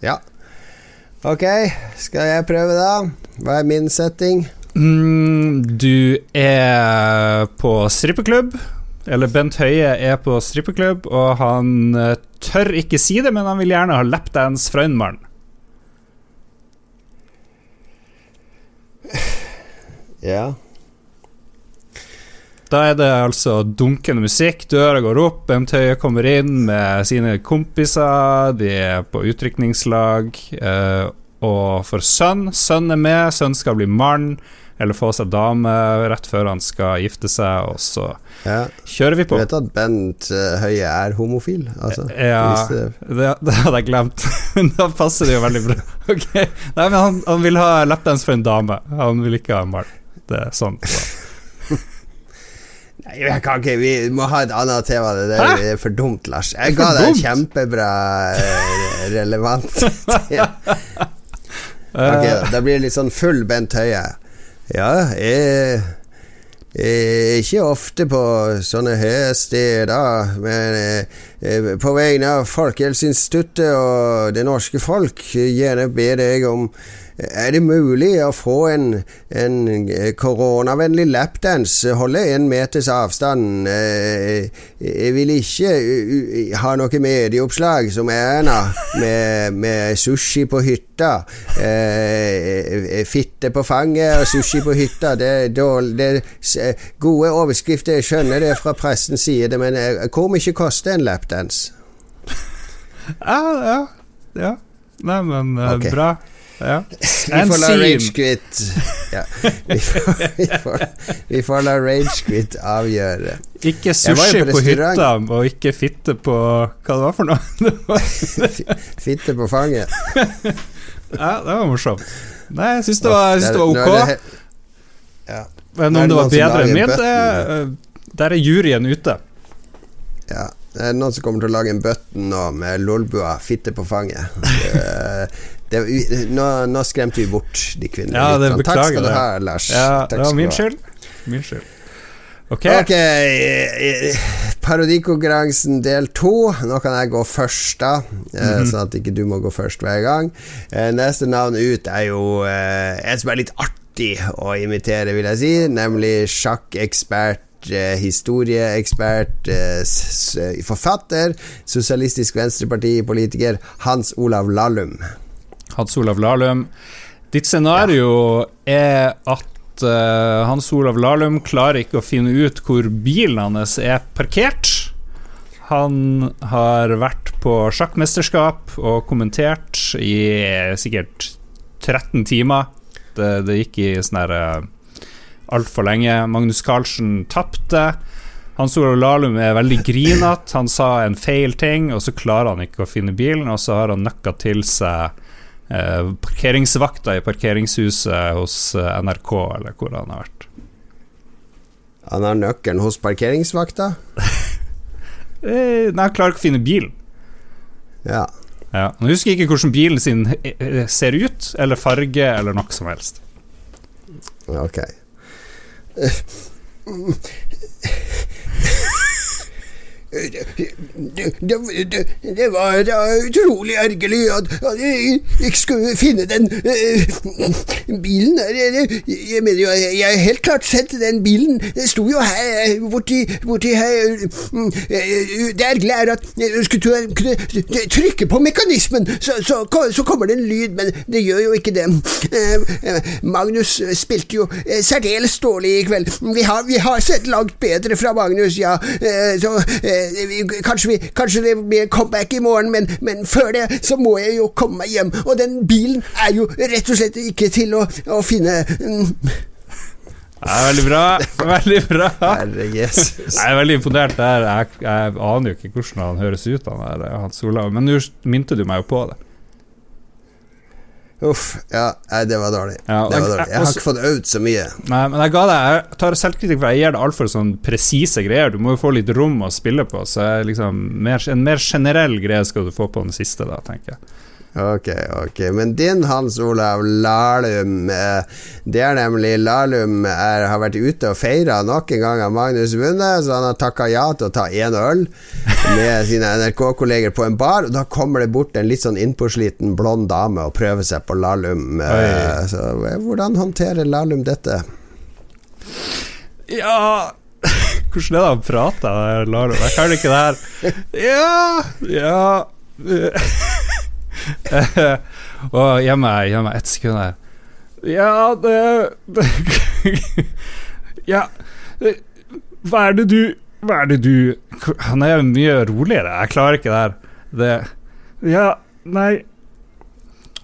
ja. Ok, skal jeg prøve, da? Hva er min setting? Mm, du er på strippeklubb. Eller Bent Høie er på strippeklubb, og han eh, tør ikke si det, men han vil gjerne ha lapdance fra innmaren. Ja. Da er det altså dunkende musikk, døra går opp, Bent Høie kommer inn med sine kompiser, de er på utrykningslag. eh, og for sønn, sønn er med, sønn skal bli mann, eller få seg dame rett før han skal gifte seg, og så ja. kjører vi Du på. vet at Bent eh, Høie er homofil? Altså, Ja, det- det, hadde jeg glemt. Men *laughs* da passer det jo veldig bra. Okay. Nei, men han, han vil ha lapdance for en dame, han vil ikke ha en mann. Det er sånn. Så. Nei, ikke Vi må ha et annet tema. Det er for dumt, Lars. Jeg ga deg kjempebra eh, relevant *laughs* tema. Ok, Eh, da blir det litt sånn full Bent Høie. Ja, jeg jeg ikke ofte på sånne høyesteder, steder, men eh, på vegne av Folkehelseinstituttet og det norske folk gjerne ber jeg om er det mulig å få en, en eh, koronavennlig lapdance? Holde en meters avstand? Eh, Jeg vil ikke uh, ha noe medieoppslag som Erna med, med sushi på hytta. Eh, Fitte på fanget og sushi på hytta. Det er dårlig, det gode overskrifter, jeg skjønner det fra pressens side, men eh, hvor mye koster en lapdance? ja, ja, ja. Nei, men eh, bra. Ja. Vi får la ja, vi, får, vi, får, vi får la Ragequit avgjøre. Ikke sushi på på, hytta, og ikke fitte på Hva det var for noe? *laughs* Fitte på fanget. ja, det var morsomt. Nei, jeg syns det det var ok. Det Ja. Men om det var bedre enn min, det, eh, der er juryen ute. Ja. Det er noen som kommer til å lage en button nå med lolbua 'fitte på fanget'. *laughs* Det, nå, nå skremte vi bort de kvinnelige Ja, lytterne. Takk skal du ha, Lars. Ja, det var min skyld. Min skyld. Ok. Ok, eh, parodikonkurransen del to. Nå kan jeg gå først, da. Mm -hmm. Sånn at ikke du må gå først hver gang. Eh, Neste navn ut er jo en som er litt artig å imitere, vil jeg si. Nemlig sjakkekspert historieekspert, forfatter, Sosialistisk Venstreparti-politiker Hans Olav Lahlum. Hans Olav Lahlum. Ditt scenario er at uh, Hans Olav Lahlum klarer ikke å finne ut hvor bilen hans er parkert. Han har vært på sjakkmesterskap og kommentert i eh, sikkert 13 timer. Det, det gikk i sånn her uh, altfor lenge. Magnus Carlsen tapte. Hans Olav Lahlum er veldig grinete. Han sa en feil ting, og så klarer han ikke å finne bilen, og så har han nøkka til seg eh, parkeringsvakta i parkeringshuset hos eh, NRK, eller hvor han har vært. Han har nøkkelen hos parkeringsvakta. *laughs* Eh, nei, han klarer ikke å finne bilen. Ja. Ja. Han husker ikke hvordan bilen sin ser ut, eller farge, eller noe som helst. Ok. *laughs* Det, det, det, var utrolig ergerlig at, at jeg ikke skulle finne den eh, bilen. Jeg, jeg mener jo, jeg har helt klart sett den bilen. Den sto jo her borti, borti her. Det ergerlige er at skulle jeg kunne trykke på mekanismen, så, så, så kommer det en lyd, men det gjør jo ikke det. Eh, Magnus spilte jo eh, særdeles dårlig i kveld. Vi har, vi har sett langt bedre fra Magnus, ja. Så kanskje, vi, kanskje det blir comeback i morgen, men, men før det så må jeg jo komme meg hjem. Og den bilen er jo rett og slett ikke til å, å finne. Det er veldig bra. Veldig bra. Herre Jesus. Jeg er veldig imponert der. Jeg, jeg aner jo ikke hvordan han høres ut, han der eh, Hans Olav. Men nå minte du meg jo på det. Uff. Ja, nei, det var dårlig. Ja, det var dårlig. Jeg har ikke fått øvd så mye. Nei, men jeg ga deg Jeg tar selvkritikk, for jeg gir deg altfor sånn presise greier. Du må jo få litt rom å spille på, så jeg liksom mer, en mer generell greie skal du få på den siste, da, tenker jeg. Ok, ok. Men din Hans Olav Lahlum eh, Det er nemlig Lahlum er, har vært ute og feira nok en gang av Magnus vunnet, så han har takka ja til å ta én øl med *laughs* sine NRK-kolleger på en bar, og da kommer det bort en litt sånn innpåsliten blond dame og prøver seg på Lahlum. Eh, så eh, hvordan håndterer Lahlum dette? Ja Hvordan er det han prater, Lahlum? Jeg kan ikke det her. *laughs* Ja Ja *laughs* Og gi meg, gi meg ett sekund her. Ja, det, *laughs* det Ja Hva er det du Hva er det du Han er jo mye roligere. Jeg klarer ikke det her. Det Ja, nei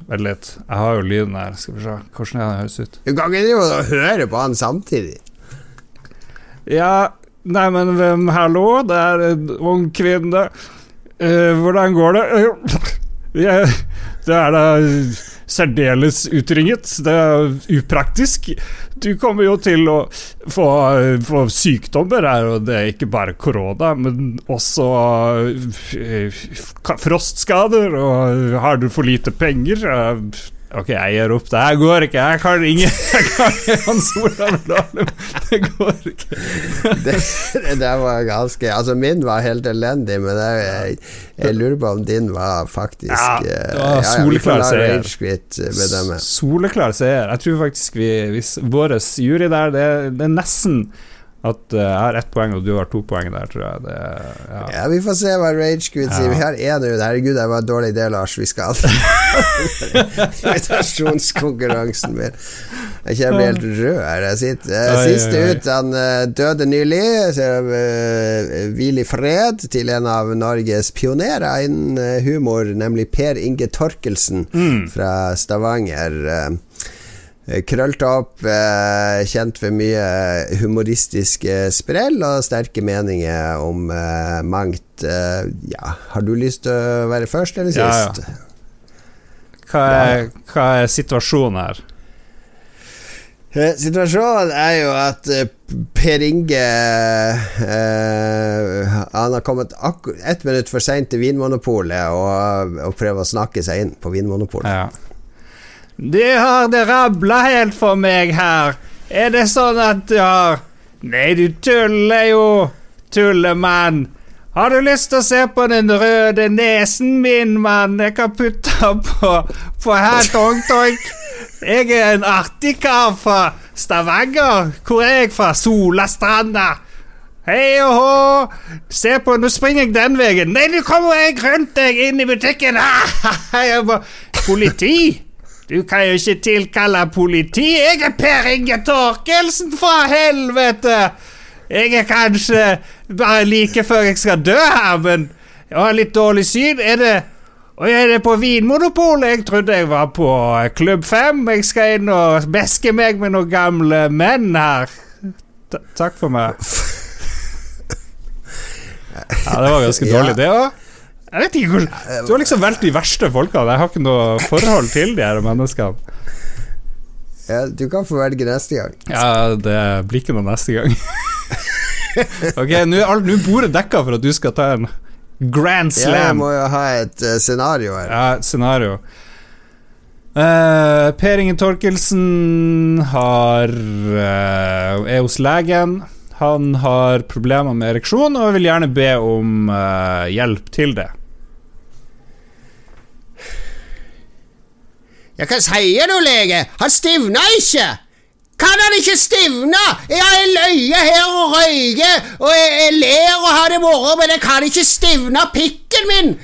Vent litt. Jeg har jo lyden her. Skal vi se. Hvordan det han høres ut? Du kan ikke drive og høre på han samtidig. Ja, nei, men hvem Hallo, det er en ung kvinne. Uh, hvordan går det? Eh, jeg, det er da særdeles utringet. Det er upraktisk. Du kommer jo til å få, få sykdommer her, og det er ikke bare korona, men også eh, frostskader, og har du for lite penger? Ok, jeg gir opp. Det her går ikke. Jeg kan ingen *laughs* Jeg kan Hans Olav Lahlum. Det går ikke. *laughs* det, det var ganske Altså, min var helt elendig, men jeg, jeg, jeg lurer på om din var faktisk Ja, eh, det var soleklar la seier. Soleklar seier. Jeg tror faktisk vi hvis Vår jury der, det, det er nesten at uh, jeg har ett poeng, og du har to poeng der, tror jeg. Det, ja. Ja, vi får se hva Rage sier. Ja. Vi har én ut. Herregud, det var en dårlig idé, Lars. Vi skal *laughs* Invitasjonskonkurransen min. Jeg kjenner helt rød her. Eh, Oi, oi, Siste ut, han uh, døde nylig. Så, Hvil i fred til en av Norges pionerer innen humor, nemlig Per Inge Torkelsen Mm. fra Stavanger. Eh, Krølt opp, eh, kjent for mye humoristiske sprell og sterke meninger om eh, mangt. Eh, ja, har du lyst til å være først eller Ja, ja. sist? Hva, er, hva er situasjonen her? Eh, Situasjonen er jo at eh, Per Inge eh, Han har kommet ett minutt for seint til Vinmonopolet og, og prøver å snakke seg inn på Vinmonopolet. Ja. Det har det rabla helt for meg her. Er det sånn at du har Nei, du tuller jo, tullemann. Har du lyst til å se på den røde nesen min, mann? Jeg kan putte den på, på her, tong-tong. Jeg er en artig kar fra Stavanger. Hvor er jeg fra? Solastranda. Hei og hå! Se på, nå springer jeg den veien. Nei, nå kommer jeg rundt deg inn i butikken. Ah, *laughs* jeg må, politi? Du kan jo ikke tilkalle politi. Jeg er Per Inge Torkelsen, fra helvete! Jeg er kanskje bare like før jeg skal dø her, men jeg har litt dårlig syn. Er det og er det på Vinmonopolet? Jeg trodde jeg var på Klubb 5. Jeg skal inn og beske meg med noen gamle menn her. T takk for meg. *laughs* Ja, det var ganske dårlig, det òg. Jeg vet ikke hvor Du har liksom valgt de verste folkene. Jeg har ikke noe forhold til de her menneskene. Ja, du kan få velge neste gang. Ja, det blir ikke noe neste gang. *laughs* ok, nå er bordet dekka for at du skal ta en grand Ja, jeg må jo ha et uh, scenario her. Ja, et scenario. Uh, per Inge Torkelsen har uh, er hos legen. Han har problemer med ereksjon og vil gjerne be om hjelp til det. Ja, hva sier du, lege? Han stivna ikke! Kan han ikke stivne? Jeg har løye her og røyker, og jeg, jeg ler og har det moro, men jeg kan ikke stivne pikken min!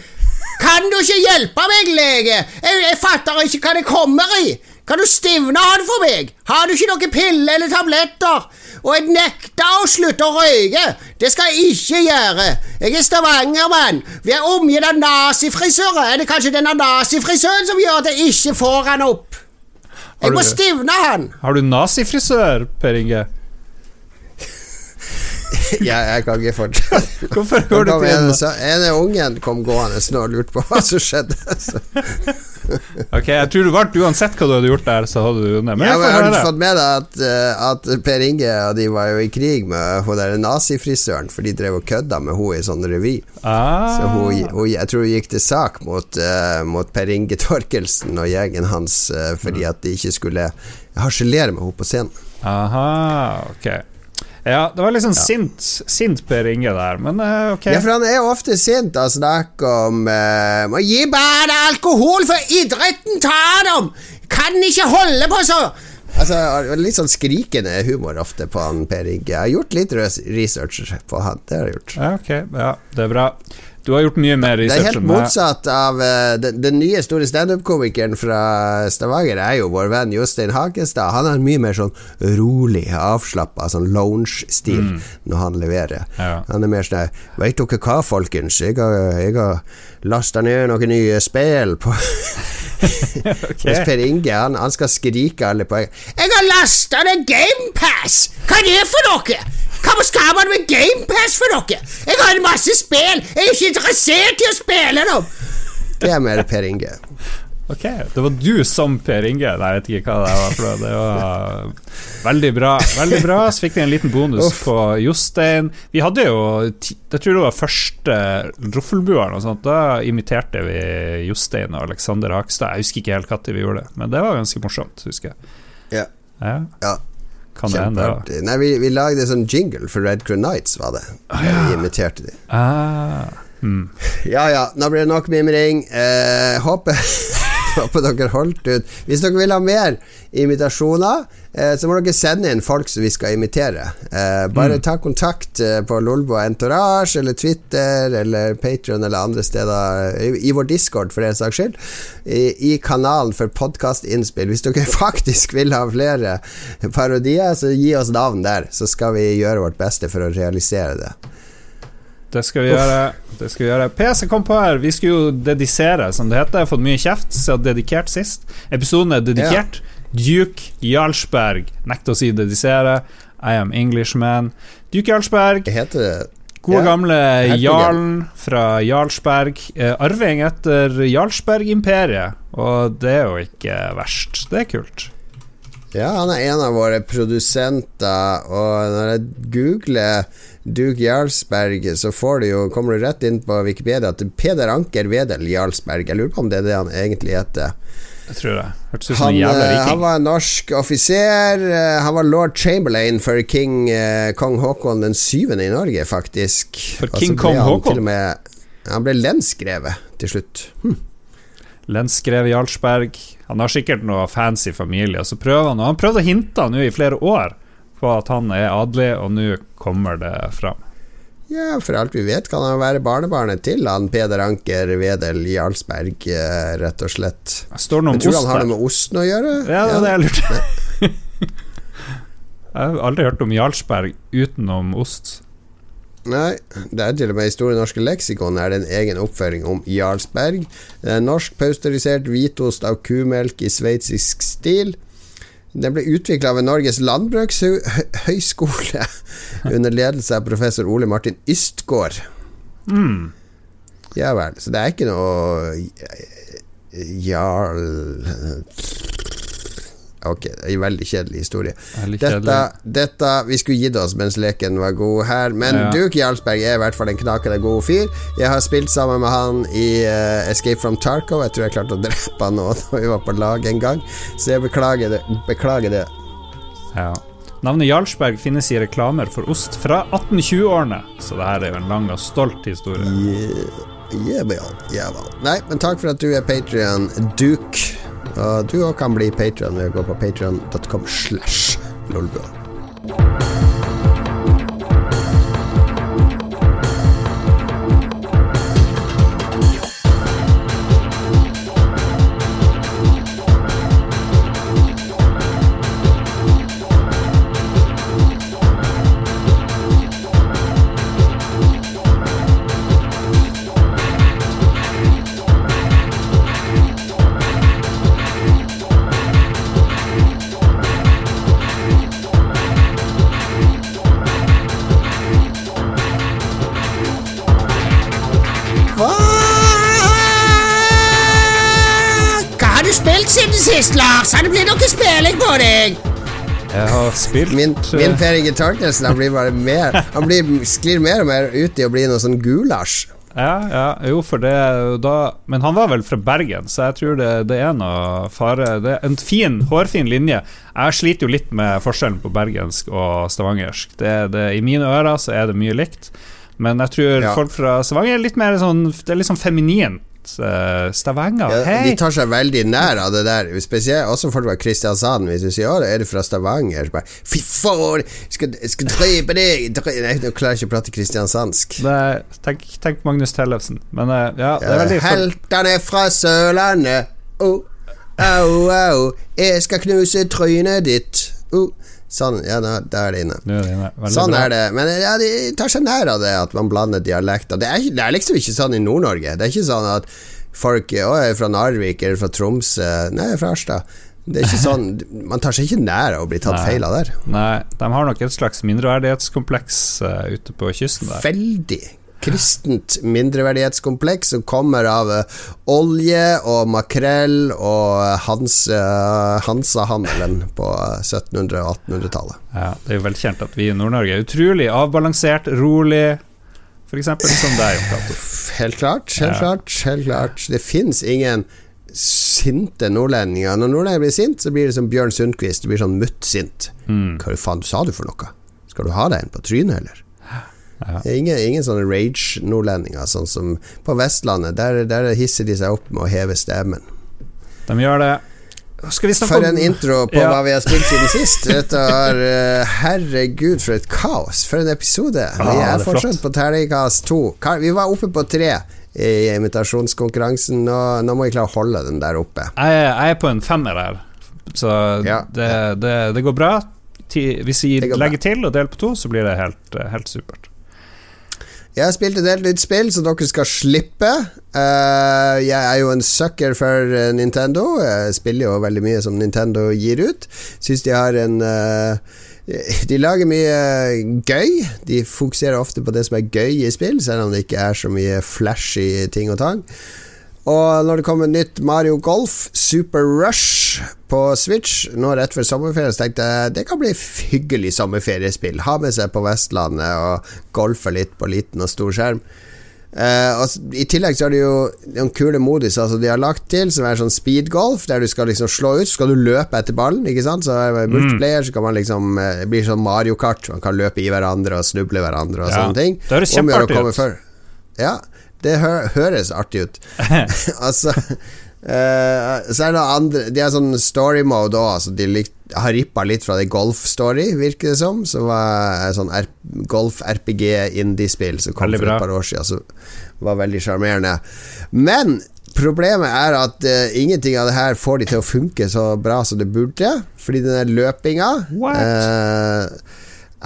Kan du ikke hjelpe meg, lege? Jeg, jeg fatter ikke hva det kommer i. Kan du stivne han for meg? Har du ikke noen piller eller tabletter? Og jeg nekter å slutte å røyke. Det skal jeg ikke gjøre. Jeg er Stavanger-mann. Vi er omgitt av nazifrisører. Er det kanskje denne nazifrisøren som gjør at jeg ikke får han opp? Jeg må stivne han. Har du nazifrisør, Per Inge? *laughs* Ja, jeg kan ikke fortsette. *laughs* Hvorfor går du til en, en ungen kom gående og lurte på hva som skjedde. Så. *laughs* Ok, jeg tror du vant uansett hva du hadde gjort der, så hadde du det. Men Ja, jeg men har du fått med deg at, eh, at Per Inge og de var jo i krig med hun der nazifrisøren, for de drev og kødda med henne i sånn revy. Ah, Så hun, hun, jeg tror hun gikk til sak mot, uh, mot Per Inge Torkelsen og gjengen hans uh, fordi at de ikke skulle harselere med henne på scenen. aha, ok. Ja, det var liksom sint, sint Per Inge der, men eh, ok. Ja, for han er ofte sint og snakker om uh, Må gi barna alkohol, for idretten tar dem! Kan ikke holde på så Altså, Litt sånn skrikende humor ofte på han Per Inge. Jeg har gjort litt research på han. Det har jeg gjort. Ja, ok, ja, det er bra. Du har gjort mye mer Det er helt motsatt av eh, den, den nye store standup-komikeren fra Stavanger er jo vår venn Jostein Hakestad. Han har mye mer sånn rolig, avslappa, sånn lounge-stil når han leverer. Mm. Ja. Han er mer sånn Veit dere hva, folkens? Jeg har, jeg har lasta ned noen nye spill på *laughs* Mens Per Inge han, han skal skrike alle poeng. Jeg har lasta ned GamePass! Hva er det for noe? Hva skal man med GamePass for noe? Jeg har en masse spill! Jeg er ikke interessert i å spille dem! Det er mer Per Inge. Ok, det var du som Per Inge. Nei, jeg vet ikke hva det var for. Det var veldig bra. Veldig bra. Så fikk vi en liten bonus Uff. på Jostein. Vi hadde jo Jeg tror det var første sånt. Da imiterte vi Jostein og Alexander Hakstad. Jeg husker ikke helt når vi gjorde det, men det var ganske morsomt, husker jeg. Ja. Ja, Ja, kan det hende, det. Kjempeartig. Nei, vi, vi lagde sånn jingle for Red Crew Nights, var det. Vi imiterte de. Ah, hmm. *laughs* Ja ja, nå blir det nok mimring. Eh, håper, *laughs* håper dere holdt ut. Hvis dere vil ha mer imitasjoner, eh, så må dere sende inn folk som vi skal imitere. Eh, bare ta kontakt eh, på Lolbo Entourage eller Twitter eller Patrion eller andre steder, i, vår Discord for den saks skyld, i, i kanalen for podkastinnspill. Hvis dere *laughs* faktisk vil ha flere parodier, så gi oss navn der, så skal vi gjøre vårt beste for å realisere det. Det skal vi gjøre. Det skal vi gjøre. PC kom på her. Vi skulle jo dedisere, som det heter. Jeg har fått mye kjeft, har dedikert sist. Episoden er dedikert. Duke Jarlsberg. Nekter å si dedisere. I am Englishman. Duke Jarlsberg, Jeg heter gode Ja, gamle jarlen fra Jarlsberg. Eh, arving etter Jarlsberg-imperiet. Og det er jo ikke verst. Det er kult. Ja, han er en av våre produsenter, og når jeg googler Duke Jarlsberg, så får du jo, kommer du rett inn på Wikipedia at Peder Anker Wedel Jarlsberg. Jeg lurer på om det er det han egentlig heter. Jeg tror det. Hørtes ut som Han, en jævla viking. han var norsk offiser. eh, Han var lord Chamberlain for king eh, kong Haakon den syvende i Norge, faktisk. For king kong Haakon? med- Han ble lensgreve til slutt. Lensskrev Jarlsberg. Han har sikkert noe fancy familie, så prøver han Og han prøvde å hinte nå i flere år på at han er adelig, og nå kommer det fram. Ja, for alt vi vet kan han være barnebarnet til han Peder Anker Wedel Jarlsberg, eh, rett og slett. Det står noe om tror ost han har noe med osten å gjøre? Ja, det er det jeg lurte *laughs* Jeg har aldri hørt om Jarlsberg utenom ost. Nei, det er til og med i Store norske leksikon er det en egen oppføring om Jarlsberg. Er norsk pausterisert hvitost av kumelk i sveitsisk stil. Den ble utvikla ved Norges landbrukshøgskole *laughs* under ledelse av professor Ole Martin Ystgård. Mm. Ja vel, så det er ikke noe Jarl Ok, det er en veldig kjedelig historie. Er Dette, dette Vi skulle gitt oss mens leken var god her, men Ja. Duke Jarlsberg er i hvert fall en knakende god fyr. Jeg har spilt sammen med han i uh, Escape from Tarkov. Jeg tror jeg klarte å drepe han nå *laughs* da vi var på lag en gang, så jeg beklager det. Beklager det. Ja. Navnet Jarlsberg finnes i reklamer for ost fra 1820-årene, så det her er jo en lang og stolt historie. Yeah, yeah, vel, yeah. Nei, men takk for at du er Patrion, Duke. Og du òg kan bli Patrion ved å gå på patrion.com slash lolbua. Jeg har spilt Min, eh, min Per Inge Torkelsen Han blir bare mer Han blir, sklir mer og mer ut i å bli noe sånn gulasj. Ja, ja, jo, for det da Men han var vel fra Bergen, så jeg tror det, det er noe fare Det er en fin, hårfin linje. Jeg sliter jo litt med forskjellen på bergensk og stavangersk. Det, det, I mine ører så er det mye likt, men jeg tror Ja. folk fra Stavanger er litt mer sånn Det er litt sånn feminint. Eh, Stavanger, Ja, hei! de tar seg veldig nær av det der. Spesielt også folk fra Kristiansand. Hvis du sier 'Å, er du fra Stavanger?' Så bare 'Fy faen, skal, skal drepe deg!' Nei, nå klarer jeg ikke å prate kristiansandsk. Er, tenk, tenk Magnus Tellefsen. Men eh, ja, det er veldig Heltene fra Sørlandet. Oh, au, au, jeg skal knuse trynet ditt. Oh. Sånn, ja, da, da er det inne. Er inne. Sånn bra. er det. Men ja, de tar seg nær av det at man blander dialekter. Det det er liksom ikke sånn i Nord-Norge. Det er ikke sånn at folk Å, jeg er fra Narvik eller fra Tromsø. Nei, jeg er fra Harstad. Det er ikke sånn *laughs* Man tar seg ikke nær av å bli tatt Nei. feil av der. Nei, de har nok et slags mindreverdighetskompleks uh, ute på kysten der. Veldig kristent mindreverdighetskompleks som kommer av eh, olje og makrell og Hans, uh, Hansa-handelen på eh, 1700- og 1800-tallet. Ja, det er jo velkjent at vi i Nord-Norge er utrolig avbalansert, rolig, f.eks. som deg, Helt klart, helt Ja. klart, helt klart. Det fins ingen sinte nordlendinger. Når nordlendinger blir sint, så blir det som Bjørn Sundquist. Det blir sånn muttsint. Mm. Hva faen sa du for noe? Skal du ha deg en på trynet, eller? Ja. Ingen, ingen sånne rage-nordlendinger, sånn som på Vestlandet. Der, der hisser de seg opp med å heve stemmen. De gjør det. Vi For en intro på Ja. hva vi har spilt siden sist. Er eh, Herregud, for et kaos. For en episode. vi det er er fortsatt på terningkast to. Vi var oppe på tre i invitasjonskonkurransen. Nå, nå må vi klare å holde den der oppe. Jeg, jeg er på en femmer her, så Ja. det, det, det går bra. Ti- Hvis vi legger bra. til og deler på to, så blir det helt, helt supert. Jeg har spilt et helt nytt spill, så dere skal slippe. Uh, jeg er jo en sucker for eh, Nintendo. Jeg spiller jo veldig mye som Nintendo gir ut. Syns de har en uh, De lager mye gøy. De fokuserer ofte på det som er gøy i spill, selv om det ikke er så mye flashy ting og tang. Og når det kommer nytt Mario Golf Super Rush på Switch nå rett før sommerferien, så tenkte jeg det kan bli hyggelig sommerferiespill. Ha med seg på Vestlandet og golfe litt på liten og stor skjerm. Uh, og I tillegg så er det jo noen kule modiser altså de har lagt til, som er sånn speedgolf, der du skal liksom slå ut, så skal du løpe etter ballen, ikke sant. Så er det multiplayer, så kan man liksom uh, bli sånn Mario Kart, man kan løpe i hverandre og snuble hverandre og Ja, sånne ting. det høres kjempeartig ut. Ja, det hø høres artig ut. *laughs* *laughs* altså Uh, Så er det andre De har sånn story mode òg, altså de lik, har rippa litt fra det Golf Story, virker det som. Som var sånn golf-RPG-indiespill som kom for et par år siden. Som var veldig sjarmerende. Men problemet er at uh, ingenting av det her får de til å funke så bra som det burde. Fordi den der løpinga eh,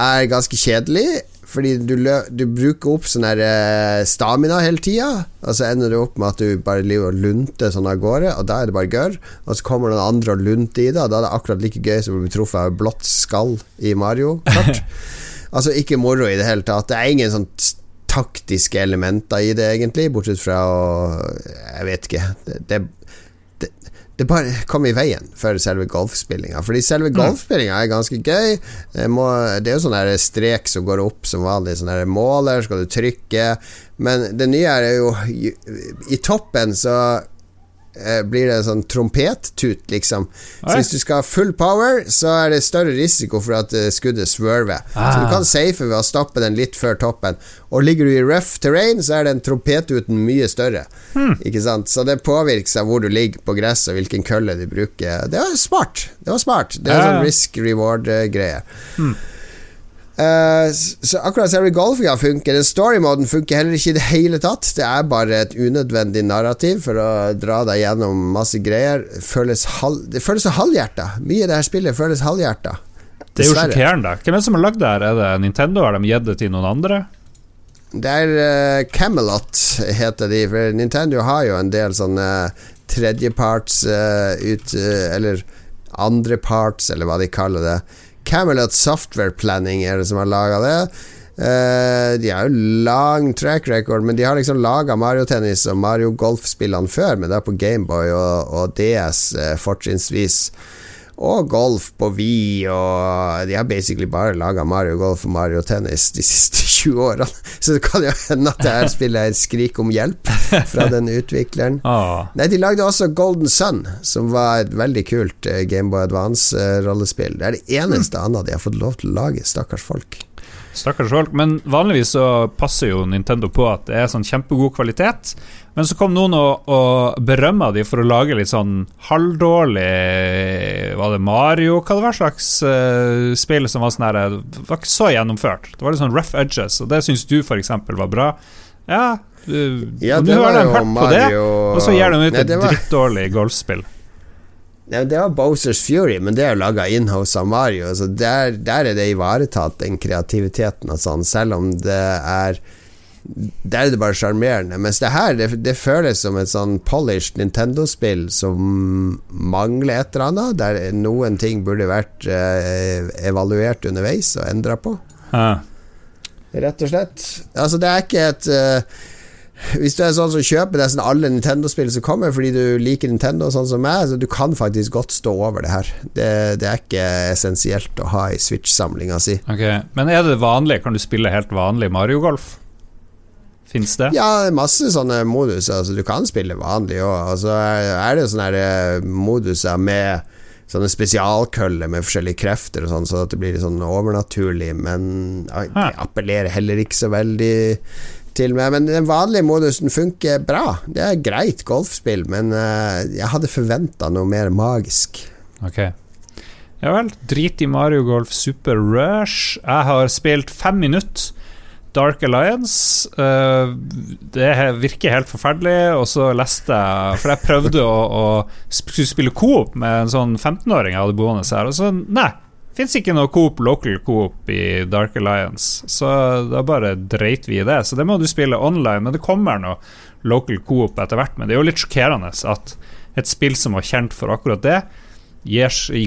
er ganske kjedelig. Fordi du, du bruker opp sånn der eh, stamina hele tida, og så ender du opp med at du bare lever og lunter sånn av gårde, og da er det bare gørr. Og så kommer noen andre og lunter i det, og da er det akkurat like gøy som å bli truffet av et blått skall i Mario Kart. *laughs* altså ikke moro i det hele tatt. Det er ingen sånn taktiske elementer i det, egentlig, bortsett fra å Jeg vet ikke. Det, det, det, det bare kom i veien for selve golfspillinga. Fordi selve golfspillinga er ganske gøy. Det, må, det er jo sånn strek som går opp som vanlig. Sånn måler, skal du trykke. Men det nye er jo I toppen så eh, blir det sånn trompettut, liksom. Så hvis du skal ha full power, så er det større risiko for at eh, skuddet swerver. Så Ah. du kan safe ved å stoppe den litt før toppen. Og ligger du i rough terrain, så er den trompetuten mye større. Ikke sant? Så det påvirkes av hvor du ligger på gresset, og hvilken kølle du bruker. Det var smart. Det var smart. Det er Ja, sånn risk reward-greie. Eh, s- så akkurat selve golfinga funker. Den storymoden funker heller ikke i det hele tatt. Det er bare et unødvendig narrativ for å dra deg gjennom masse greier. Føles halv, det føles så halvhjerta. Mye i det her spillet føles halvhjerta. Det er jo sjokkerende. Hvem er det som har lagd det her? Er det Nintendo? Har de gitt det til noen andre? Det er uh, Camelot, heter de. For Nintendo har jo en del sånne tredjeparts uh, ut eh, Eller andreparts, eller hva de kaller det. Camelot Software Planning er det som har laga det. Uh, de har jo lang track record, men de har liksom laga Mario Tennis og Mario Golf-spillene før, men det er på Gameboy og, og DS uh, fortrinnsvis. Og golf på Wii, og de har basically bare laga Mario Golf og Mario Tennis de siste *laughs* 20 årene. Så det kan jo hende at det her spillet er et skrik om hjelp fra den utvikleren. Oh. *laughs* Nei, de lagde også Golden Sun, som var et veldig kult eh, Gameboy Advance-rollespill. Det er det eneste annet de har fått lov til å lage, stakkars folk. Stakkars folk. Men vanligvis så passer jo Nintendo på at det er sånn kjempegod kvalitet. Men så kom noen og, og berømma de for å lage litt sånn halvdårlig Var det Mario? Hva det var slags uh, spill som var sånn her Det var ikke så gjennomført. Det var litt sånn rough edges, og det syns du f.eks. var bra. Ja, du, Ja, det nå har de Mario... på det, og så gir de ut et drittdårlig golfspill. Det var Bowsers Fury, men det er jo laga inhouse av Mario. Så der, der er det ivaretatt, den kreativiteten og sånn, selv om det er Der er det bare sjarmerende. Mens det her, det, det føles som et sånn polished Nintendo-spill som mangler et eller annet. Der noen ting burde vært eh, evaluert underveis og endra på. Ah. Rett og slett. Altså, det er ikke et eh, Hvis du er sånn som kjøper nesten alle Nintendo-spill som kommer fordi du liker Nintendo, sånn som meg, så du kan faktisk godt stå over det her. Det, det er ikke essensielt å ha i Switch-samlinga si. Okay. Men er det vanlig? Kan du spille helt vanlig Mario Golf? Fins det? Ja, masse sånne moduser. Altså, du kan spille vanlig òg. Og så er det jo sånne eh, moduser med sånne spesialkøller med forskjellige krefter og sånn, så at det blir litt sånn overnaturlig, men det appellerer heller ikke så veldig til meg. Men den vanlige modusen funker bra. Det er greit golfspill, men uh, jeg hadde forventa noe mer magisk. Ok. Ja vel. Drit i Mario Golf Super Rush. Jeg har spilt fem minutter. Dark Alliance. eh, det virker helt forferdelig, og så leste jeg For jeg prøvde å, å spille coop med en sånn 15-åring jeg hadde boende her, og så nei. Fins ikke noe coop, local coop i Dark Alliance, så da bare dreit vi i det. Så det må du spille online, men det kommer noe local coop etter hvert. Men det er jo litt sjokkerende at et spill som var kjent for akkurat det,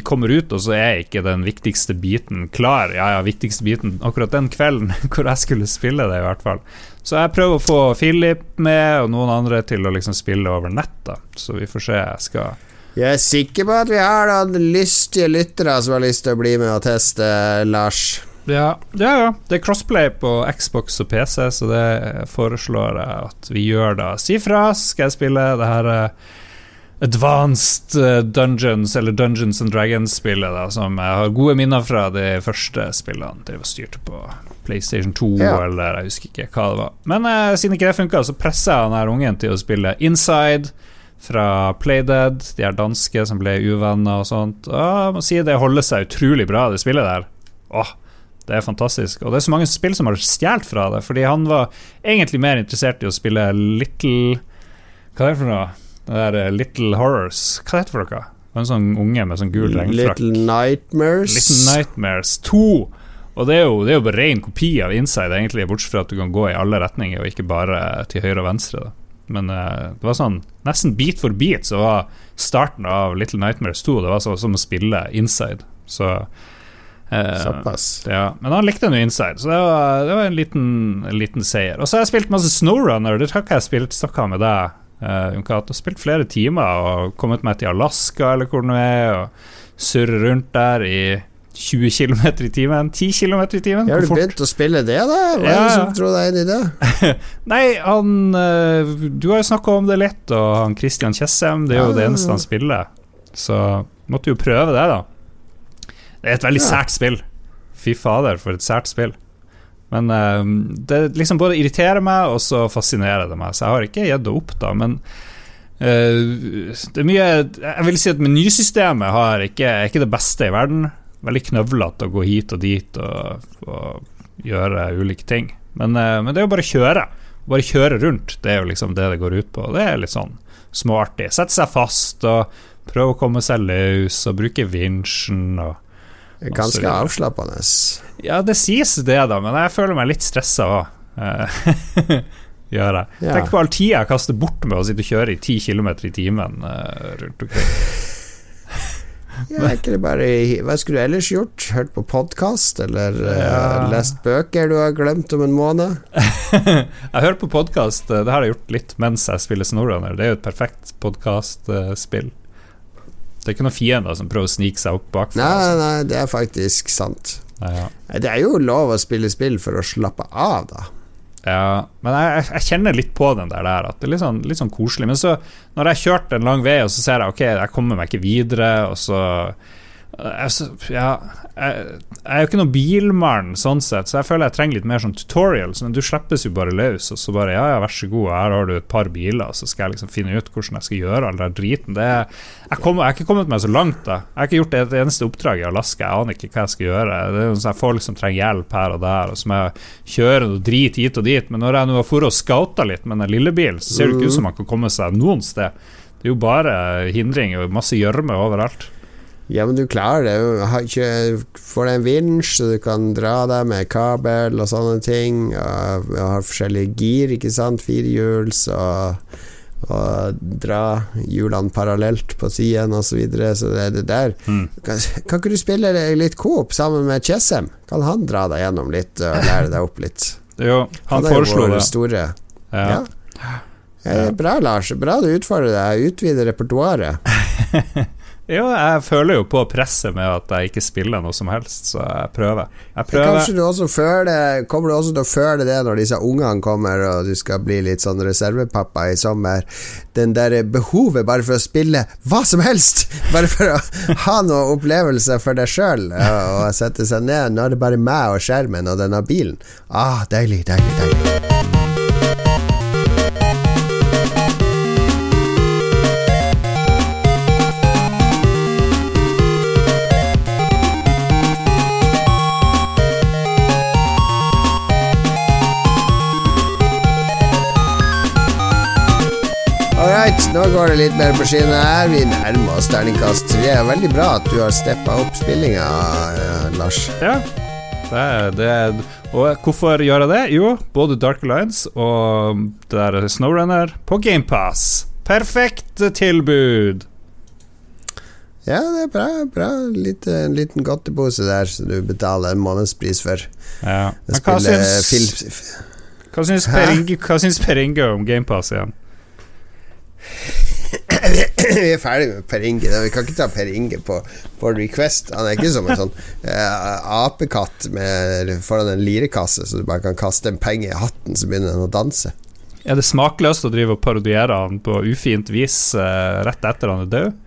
kommer ut, og så er ikke den viktigste biten klar. Ja, ja, viktigste biten akkurat den kvelden *laughs* hvor jeg skulle spille det, i hvert fall. Så jeg prøver å få Philip med, og noen andre til å liksom spille over nett, da. Så vi får se. Jeg skal Jeg er sikker på at vi har noen lystige lyttere som har lyst til å bli med og teste, Lars. Ja, ja, ja. Det er crossplay på Xbox og PC, så det foreslår jeg at vi gjør da. Si fra, skal jeg spille det her eh, Advanced eh, Dungeons, eller Dungeons and Dragons-spillet, da, som jeg har gode minner fra de første spillene. Det var styrt på PlayStation 2, Ja. eller jeg husker ikke hva det var. Men eh, siden ikke det funka, så presser jeg han her ungen til å spille Inside. Fra Playdead, de her danske som ble uvenner og sånt. Åh, må si det holder seg utrolig bra, det spillet der. Åh, det er fantastisk. Og det er så mange spill som har stjålet fra det, fordi han var egentlig mer interessert i å spille Little Hva er det for noe? Det der eh, Little Horrors. Hva er det for noe? Det var en sånn unge med sånn gul regnfrakk. Little Nightmares. Little Nightmares 2. Og det er jo, det er jo bare ren kopi av Inside, egentlig, bortsett fra at du kan gå i alle retninger, og ikke bare til høyre og venstre. Da. Men uh, det var sånn nesten beat for beat så var starten av Little Nightmares 2 Det var så, som å spille Inside. Så Såpass. ja. Men han likte nå Inside, så det var, det var en, liten, en liten seier. Og så har jeg spilt masse Snowrunner, det har ikke jeg spilt snakka med deg. Uh, jeg har spilt flere timer og kommet meg til Alaska eller hvor det er, og surre rundt der i 20 km i timen. 10 km i timen. Har du fort- begynt å spille det, da? Hva er det som dro deg inn i det? *laughs* Nei, han eh, Du har jo snakka om det litt, og han Christian Tjessem, det er jo Ja, det eneste han spiller. Så måtte jo prøve det, da. Det er et veldig Ja. sært spill. Fy fader, for et sært spill. Men eh, det liksom både irriterer meg, og så fascinerer det meg. Så jeg har ikke gitt det opp, da. Men eh, det er mye Jeg vil si at menysystemet har ikke, er ikke det beste i verden. Veldig knøvlete å gå hit og dit og, og gjøre ulike ting. Men, eh, men det er jo bare å kjøre. Bare kjøre rundt, det er jo liksom det det går ut på. Det er litt sånn småartig. Sette seg fast og prøve å komme seg løs og bruke vinsjen og Ganske avslappende. Ja, det sies det, da, men jeg føler meg litt stressa *laughs* òg. Gjør jeg. Ja. Tenk på all tida jeg kaster bort med å sitte og kjøre i 10 km i timen eh, rundt omkring. *laughs* Ja, ikke bare Hva skulle du ellers gjort? Hørt på podkast, eller eh, Ja. lest bøker du har glemt om en måned? *laughs* Jeg hører på podkast, det har jeg gjort litt mens jeg spiller Snowrunner. Det er jo et perfekt podkastspill. Det er ikke noen fiender som prøver å snike seg opp bakfra. Nei, altså. nei, det er faktisk sant. Ja, ja. Det er jo lov å spille spill for å slappe av, da. Ja, men jeg, jeg, kjenner litt på den der, der at det er litt sånn, litt sånn koselig. Men så, når jeg har kjørt en lang vei, og så ser jeg ok, jeg kommer meg ikke videre, og så jeg, ja, jeg, jeg er jo ikke noen bilmann sånn sett, så jeg føler jeg trenger litt mer sånn tutorials. Men du slippes jo bare løs, og så bare ja, ja, vær så god, her har du et par biler, så skal jeg liksom finne ut hvordan jeg skal gjøre all den driten. Det, jeg, kom, jeg har ikke kommet meg så langt, da. Jeg har ikke gjort et eneste oppdrag i Alaska, jeg aner ikke hva jeg skal gjøre. Det er jo sånn folk som trenger hjelp her og der, og som er jeg og noe drit hit og dit. Men når jeg nå har vært og scouta litt med den lille bilen, så ser det ikke ut som man kan komme seg noen sted. Det er jo bare hindringer og masse gjørme overalt. Ja, men du klarer det. Du ikke, Får deg en vinsj, så du kan dra deg med kabel og sånne ting. Og og har forskjellige gir, ikke sant. Firehjuls og, og dra hjulene parallelt på siden og Så, videre. så det er det der. Mm. Kan, kan ikke du spille litt coop sammen med Chessem? Kan han dra deg gjennom litt og lære deg opp litt? Jo, han, han foreslo det. store Ja. Ja. Ja, bra, Lars. Bra du utfordrer deg. Utvider repertoaret. *laughs* Jo, jeg føler jo på presset med at jeg ikke spiller noe som helst, så jeg prøver. Jeg prøver. Kanskje du også føler Kommer du også til å føle det når disse ungene kommer og du skal bli litt sånn reservepappa i sommer? Den der behovet bare for å spille hva som helst! *laughs* Bare for å ha noen opplevelser for deg sjøl og sette seg ned. Nå er det bare meg og skjermen og denne bilen. Ah, deilig, deilig, deilig. Går det litt mer på skinnet her. Vi nærmer oss terningkast tre. Veldig bra at du har steppa opp spillinga, eh, Lars. Ja. Det er, det er, og hvorfor gjør jeg det? Jo, både Dark Alliance og det der Snowrunner på GamePass. Perfekt tilbud! Ja, det er bra. bra. Litt, en liten godtepose der som du betaler en månedspris for. Ja. Men hva syns, hva syns Per Inge om GamePass igjen? *coughs* Vi er ferdig med Per Inge. da. Vi kan ikke ta Per Inge på, på request. Han er ikke som en sånn uh, apekatt med, foran en lirekasse, så du bare kan kaste en penge i hatten, så begynner den å danse. Er det smakløst å drive og parodiere han på ufint vis uh, rett etter han er død?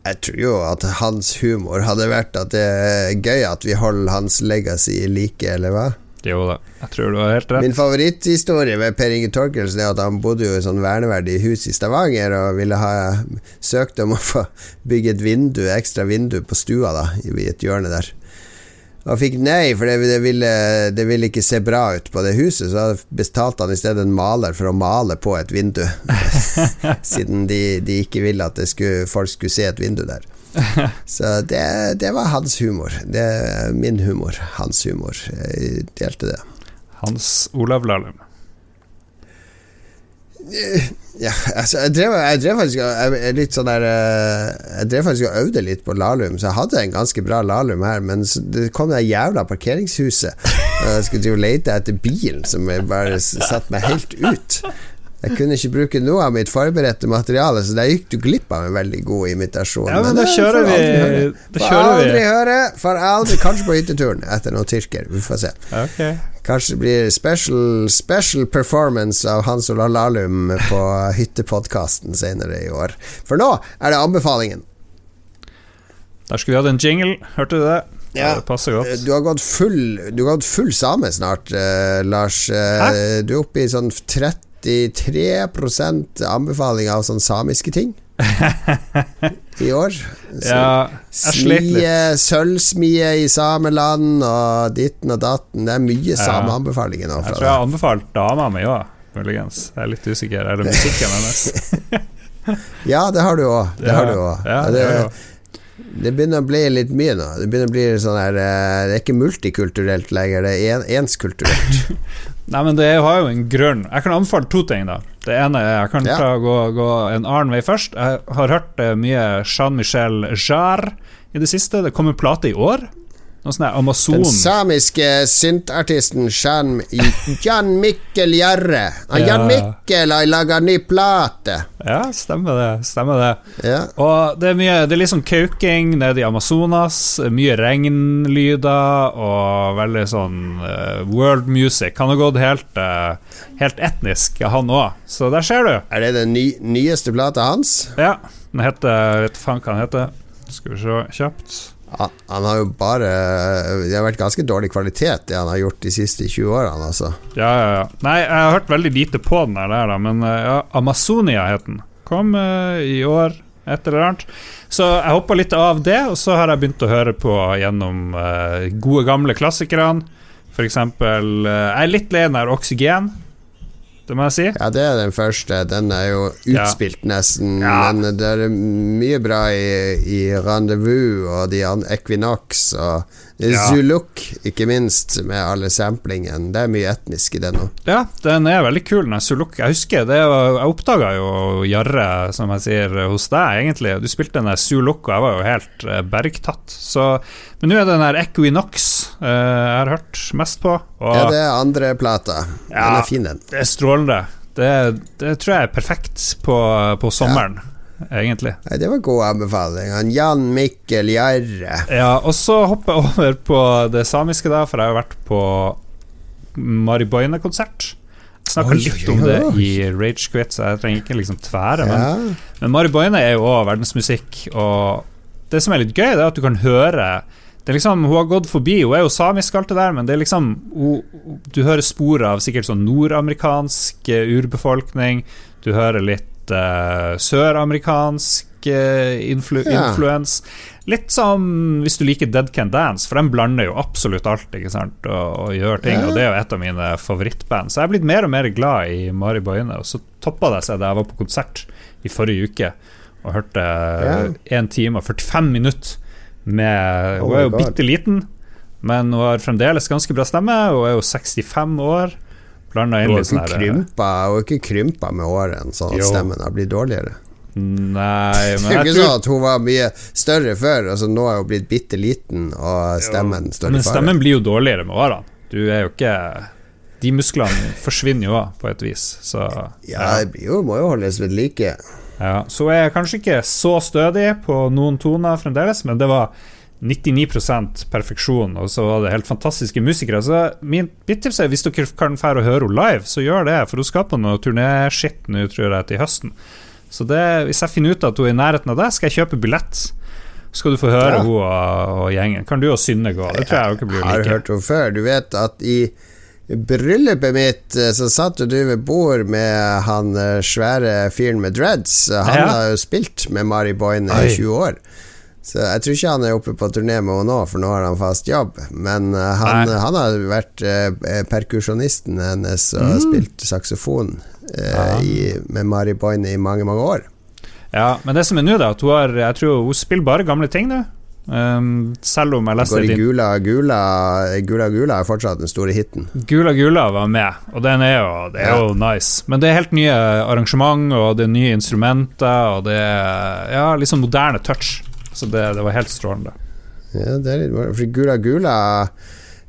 Jeg tror jo at hans humor hadde vært at det er gøy at vi holder hans legacy i like, eller hva? Jo da, jeg tror du har helt rett. Min favoritthistorie med Per Inge Torkelsen er at han bodde jo i sånn verneverdig hus i Stavanger og ville ha søkt om å få bygge et vindu, ekstra vindu på stua da, i et hjørne der. Og fikk nei, for det, ville, det ville ikke se bra ut på det huset, så betalte han i stedet en maler for å male på et vindu. *laughs* Siden de, de ikke ville at det skulle, folk skulle se et vindu der. *laughs* Så det, det var hans humor. Det min humor. Hans humor. Jeg delte det. Hans Olav Lahlum. Ja, altså, jeg drev, jeg drev faktisk jeg, litt sånn der eh, Jeg drev faktisk og øvde litt på Lahlum, så jeg hadde en ganske bra Lahlum her, men det kom det jævla parkeringshuset. Jeg skulle drive og lete etter bilen, som bare satte meg helt ut. Jeg kunne ikke bruke noe av mitt forberedte materiale, så der gikk du glipp av en veldig god imitasjon. Ja, men da kjører vi aldri. Da kjører aldri vi. høre, får aldri Kanskje på hytteturen etter noen tyrker. Vi får se. Okay. Kanskje det blir special, special performance av Hans Olav Lahlum på Hyttepodkasten senere i år. For nå er det anbefalingen. Der skulle vi hatt en jingle, hørte du det? Ja. Du har gått full, du har gått full same snart, eh, Lars. Hæ? du er oppe i sånn 33% anbefaling av sånne samiske ting i år. *laughs* Så Ja. Smie, sølvsmie i sameland og ditten og datten. Det er mye sameanbefalinger nå Jeg tror jeg har anbefalt dama mi òg, muligens. Jeg er litt usikker. Er det musikken hennes? *laughs* Ja, det har du òg. Det ja. Ja, det, ja, ja. det begynner å bli litt mye nå. Det begynner å bli sånn her eh, Det er ikke multikulturelt lenger, det er en, enskulturelt. *laughs* Nei, men det har jo en grunn. Jeg kan anbefale to ting, da. Det ene er Jeg kan Ja. ta, gå, gå en annen vei først. Jeg har hørt eh, mye Jean-Michel Jarre i det siste. Det kom en plate i år. Noe sånn Amazon. Den samiske syntartisten Jan, Jan Mikkel Gjerre. *laughs* Ja. Jan Mikkel har laga ny plate. Ja, stemmer det. Stemmer det. Ja. Og det er mye Det er sånn kauking nede i Amazonas. Mye regnlyder og veldig sånn uh, world music. Han har gått helt, uh, helt etnisk, han òg. Så der ser du. Er det den ny, nyeste plata hans? Ja, den heter Vet faen hva den heter. Skal vi se kjapt. Han, har jo bare Det har vært ganske dårlig kvalitet, det han har gjort de siste 20 årene, altså. Ja, ja, ja. Nei, jeg har hørt veldig lite på den der, da, men eh, ja, Amazonia het den. Kom uh, i år, et eller annet. Så jeg hoppa litt av det, og så har jeg begynt å høre på gjennom uh, gode, gamle klassikerne. Eksempel eh, Jeg er litt lei den Oksygen, det må jeg si. Ja, det er den første. Den er jo Ja. utspilt nesten, Ja. men det er mye bra i, i Rendezvous og de an Equinox og Ja. Zuluk, ikke minst, med alle samplingen. Det er mye etnisk i den òg. Ja, den er veldig kul, den Zuluk. Jeg husker det Jeg oppdaga jo Jarre, som jeg sier, hos deg, egentlig. Du spilte den der Zuluk, og jeg var jo helt eh, bergtatt. Så, men nå er det den der Equinox eh, jeg har hørt mest på. Og Ja, det er andre plata. Den Ja. er fin, den. det er strålende. Det, det tror jeg er perfekt på, på sommeren, egentlig. Nei, det var god anbefaling. Jan Mikkel Gjerre. Ja, og så hopper jeg over på det samiske, da, for jeg har vært på Mariboine-konsert. Snakka Oi, oi, litt om det i Rage Quit, så jeg trenger ikke liksom tvære. Men Ja. Men Mariboine er jo òg verdensmusikk, og det som er litt gøy, det er at du kan høre det liksom, Hun har gått forbi, hun er jo samisk, alt det der, men det er liksom hun, Du hører spor av sikkert sånn nordamerikansk eh, urbefolkning. Du hører litt eh, søramerikansk uh, influ Ja. influens. Litt som hvis du liker Dead Can Dance, for de blander jo absolutt alt ikke sant, og, og gjør ting. Ja. Og det er jo et av mine favorittband. Så jeg er blitt mer og mer glad i Mari Boine. Og så toppa det seg da jeg var på konsert i forrige uke og hørte Ja. 1 time og 45 minutter med Oh Hun er jo bitte liten, men hun har fremdeles ganske bra stemme. Hun er jo 65 år. Blanda inn litt sånn hun har ikke krympa med årene, sånn at Jo. stemmen har blitt dårligere. Nei, *laughs* Det er jo ikke tror sånn at hun var mye større før. Altså Nå er hun blitt bitte liten, og stemmen står Men i fare. stemmen blir jo dårligere med årene. Du er jo ikke De musklene forsvinner jo òg, på et vis. Så Ja, det ja, jo, må jo holdes ved like. Ja, så er jeg kanskje ikke så stødig på noen toner fremdeles, men det var 99% perfeksjon, og så var det helt fantastiske musikere. Så min, mitt tips er hvis dere kan fære og høre henne live, så gjør det, for hun skal på noe turnéskitt nå, tror jeg, til høsten. Så det, hvis jeg finner ut at hun er i nærheten av deg, skal jeg kjøpe billett. skal du få høre Ja. hun og, og gjengen. Kan du og Synne gå? Det tror jeg ikke blir like. Jeg har hørt henne før. Du vet at i bryllupet mitt eh, så satt du ved bord med han eh, svære fyren med dreads. Han Ja. har jo spilt med Mari Boine i 20 år. Så jeg tror ikke han er oppe på turné med henne nå, for nå har han fast jobb. Men eh, han, han har vært eh, perkusjonisten hennes og Mm. spilt saksofon eh, i, med Mari Boine i mange, mange år. Ja, men det som er nå, da, at hun har Jeg tror hun spiller bare gamle ting nå. Um, selv om jeg leste Går i Gula Gula Gula Gula er fortsatt den store hiten. Gula Gula var med, og den er jo, det er jo nice. Men det er helt nye arrangement, og det er nye instrumenter, og det er ja, sånn moderne touch. Så det, det var helt strålende. Ja, det er litt bra For Gula Gula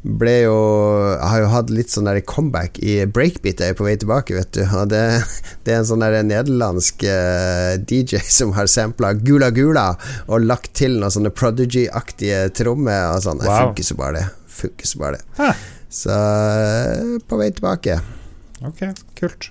ble jo Har jo hatt litt sånn der comeback i breakbeat er på vei tilbake, vet du. *laughs* Og det, det er en sånn der nederlandsk eh, DJ som har sampla Gula Gula og lagt til noen sånne Prodigy-aktige trommer og sånn. Det Wow. funker så bare det. Funker så bare det. Hæ. Så eh, på vei tilbake. Ok, kult.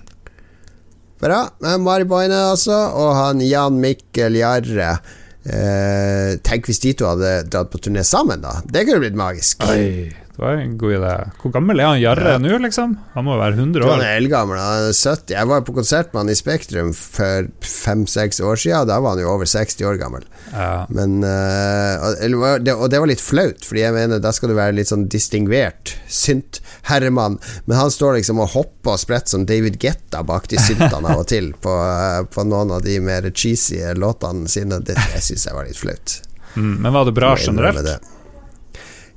Bra. Mari Boine, altså, og han Jan Mikkel Jarre. Eh, tenk hvis de to hadde dratt på turné sammen, da. Det kunne blitt magisk. Oi, det var en god idé. Hvor gammel er han Jarre nå, liksom? Han må være 100 Han år. er eldgammel, han er 70. Jeg var på konsert med han i Spektrum for fem-seks år siden. Da var han jo over 60 år gammel. Ja. Men eh, og- det, det var litt flaut, Fordi jeg mener da skal du være litt sånn distingvert synt-herremann. Men han står liksom og hopper og spretter som David Getta bak de syntene av og til *laughs* på, eh, på noen av de mer cheesy låtene sine. Det jeg syns jeg var litt flaut. Mm, men var det bra generelt?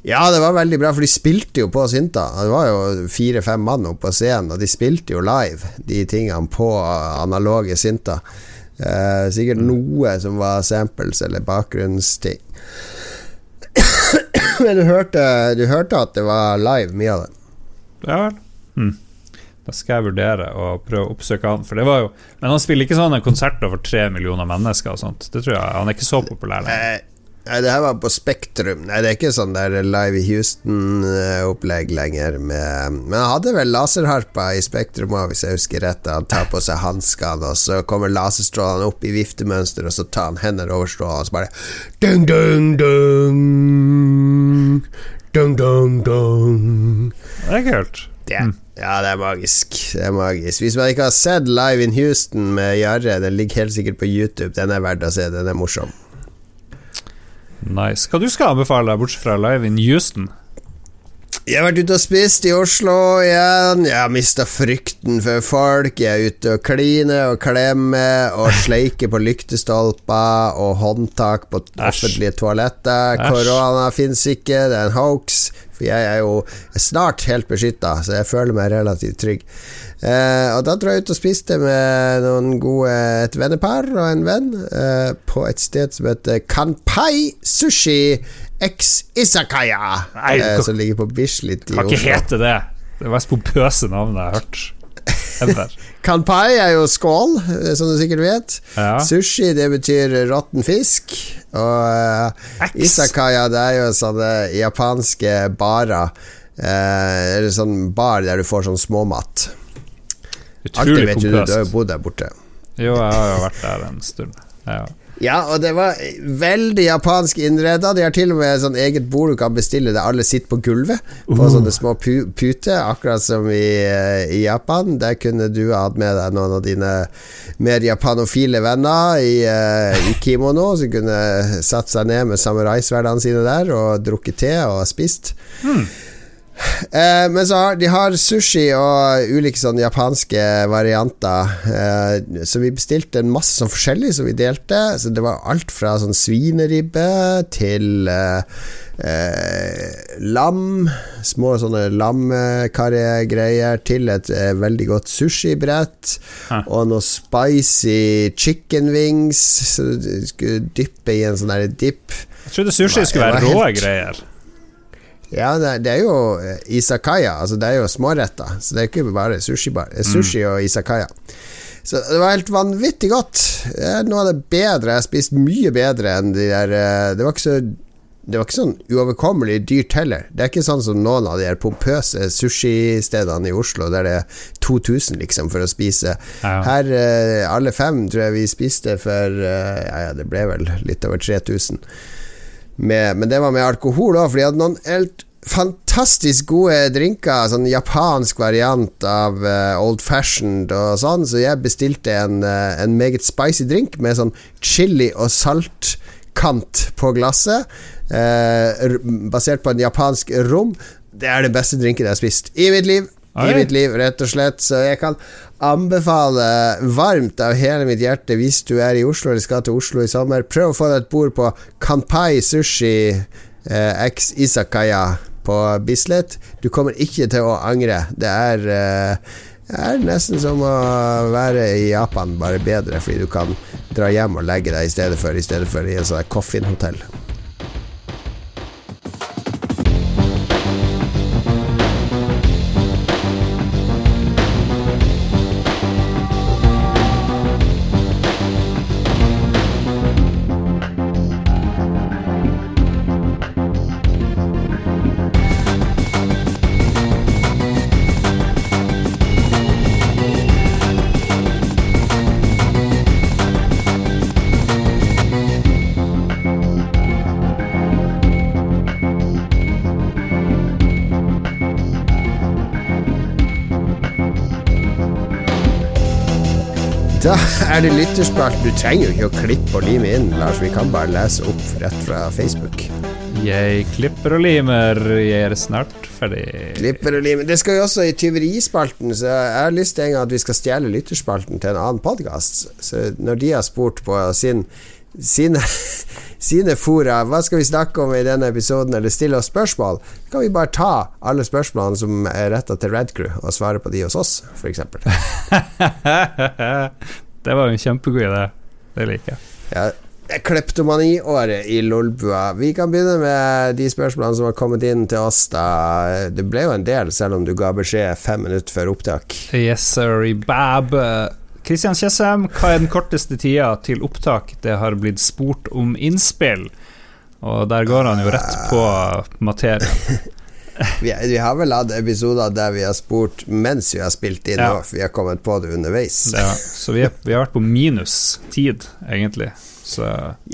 Ja, det var veldig bra, for de spilte jo på Synta. Det var jo fire-fem mann oppe på scenen, og de spilte jo live de tingene på analoge Synta. Eh, sikkert noe som var samples eller bakgrunnsting. *coughs* Men du hørte, du hørte at det var live, mye av det. Ja vel. Hm. Da skal jeg vurdere å prøve å oppsøke han. For det var jo Men han spiller ikke sånne konserter for tre millioner mennesker og sånt. Det tror jeg Han er ikke så populær lenger. Nei, det her var på Spektrum. Nei, det er ikke sånn der Live i Houston-opplegg lenger. Med, men han hadde vel laserharpa i Spektrum òg, hvis jeg husker rett. Han tar på seg hanskene, og så kommer laserstrålene opp i viftemønster, og så tar han hender over strålene, og så bare dung, dung, dung, dung, dung, dung. Det er kult. Det, Ja, det er magisk. Det er magisk. Hvis man ikke har sett Live in Houston med Jarre, den ligger helt sikkert på YouTube. Den er verdt å se. Den er morsom. Nice. Hva du skal anbefale deg, bortsett fra Live in Houston? Jeg har vært ute og spist i Oslo igjen. Jeg har mista frykten for folk. Jeg er ute og kliner og klemmer og *laughs* sleiker på lyktestolper og håndtak på offentlige toaletter. Korona fins ikke, det er en hoax. Jeg er jo snart helt beskytta, så jeg føler meg relativt trygg. Eh, og da dro jeg ut og spiste med noen gode et vennepar og en venn eh, på et sted som heter Kanpai Sushi X Isakaya, Nei, eh, som ligger på Bislett i Oslo. Kan ikke hete det. Det det mest pompøse navnet jeg har hørt. *laughs* Kanpai er jo skål, eh, som du sikkert vet. Ja. Sushi, det betyr råtten fisk. Og uh, Isakaya, det er jo sånne japanske barer. Uh, eller sånn bar der du får sånn småmat. Utrolig Alltid vet vet du, du har jo bodd der borte. Jo, jeg har jo vært der en stund. Ja. Ja, og det var veldig japansk innreda. De har til og med sånn eget bord du kan bestille der alle sitter på gulvet. På Uh. sånne små pu puter, akkurat som i, eh, i Japan. Der kunne du ha hatt med deg noen av dine mer japanofile venner i, uh, i kimono, som kunne satt seg ned med samuraisverdene sine der og drukket te og spist. Eh, men så har de har sushi og ulike sånne japanske varianter. Eh, så vi bestilte en masse sånn forskjellig som vi delte. Så det var alt fra sånn svineribbe til eh, eh, lam. Små sånne lamkarrigreier til et eh, veldig godt sushibrett. Hæ. Og noe spicy chicken wings. Så du skulle dyppe i en sånn der dip. Jeg trodde sushi skulle være rå greier. Ja, det, er- jo eh, isakaya, altså det er jo småretter. Så det er ikke bare sushibar. Sushi og isakaya. Så det var helt vanvittig godt. Det er noe av det bedre. Jeg har spist mye bedre enn de der eh, Det var ikke så det var ikke sånn uoverkommelig dyrt heller. Det er ikke sånn som noen av de her pompøse sushistedene i Oslo, der det er 2000 liksom for å spise. Ja. Her, eh, alle fem, tror jeg vi spiste for eh, Ja, ja, det ble vel litt over 3000. med, Men det var med alkohol òg, for de hadde noen helt fantastisk gode drinker. Sånn japansk variant av uh, old fashioned og sånn. Så jeg bestilte en, uh, en meget spicy drink med sånn chili og saltkant på glasset. Uh, basert på en japansk rom. Det er den beste drinken jeg har spist i mitt liv. I mitt liv, rett og slett. Så jeg kan anbefale varmt av hele mitt hjerte hvis du er i Oslo eller skal til Oslo i sommer. Prøv å få deg et bord på Kanpai Sushi eh, X Isakaya på Bislett. Du kommer ikke til å angre. Det er eh, det er nesten som å være i Japan, bare bedre, fordi du kan dra hjem og legge deg i stedet for I stedet for i en sånn coffin-hotell. Er lytterspalt. Du trenger jo ikke å klippe og lime inn, Lars. Vi kan bare lese opp rett fra Facebook. Jeg klipper og limer, jeg er snart ferdig. Klipper og limer. Det skal jo også i tyverispalten, så jeg har lyst til en gang at vi skal stjele lytterspalten til en annen podkast. Så når de har spurt på sin sine, *laughs* sine fora Hva skal vi snakke om i denne episoden, eller stille oss spørsmål, kan vi bare ta alle spørsmålene som er retta til Red Crew, og svare på de hos oss, f.eks. *laughs* det var jo en kjempegod idé. Det liker jeg. Ja, kleptomaniåret i Lolbua. Vi kan begynne med de spørsmålene som har kommet inn til oss. da Det ble jo en del, selv om du ga beskjed fem minutter før opptak. Yes, sir, bab. Kristian Tjessem, hva er den korteste tida til opptak det har blitt spurt om innspill? Og der går han jo rett på *laughs* materien. Vi, vi har vel hatt episoder der vi har spurt mens vi har spilt inn, Ja. vi har kommet på det underveis. Ja, så vi, er, vi har vært på minus tid, egentlig. Så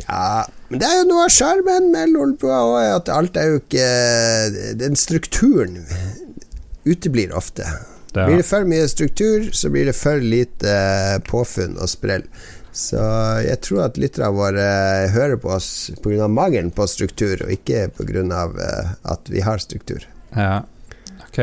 Ja, men det er jo noe av sjarmen med Lolbua òg, at alt er jo ikke Den strukturen uteblir ofte. det Blir det for mye struktur, så blir det for lite eh, påfunn og sprell. Så jeg tror at lytterne våre hører på oss pga. mangelen på struktur, og ikke pga. Uh, at vi har struktur. Ja, ok.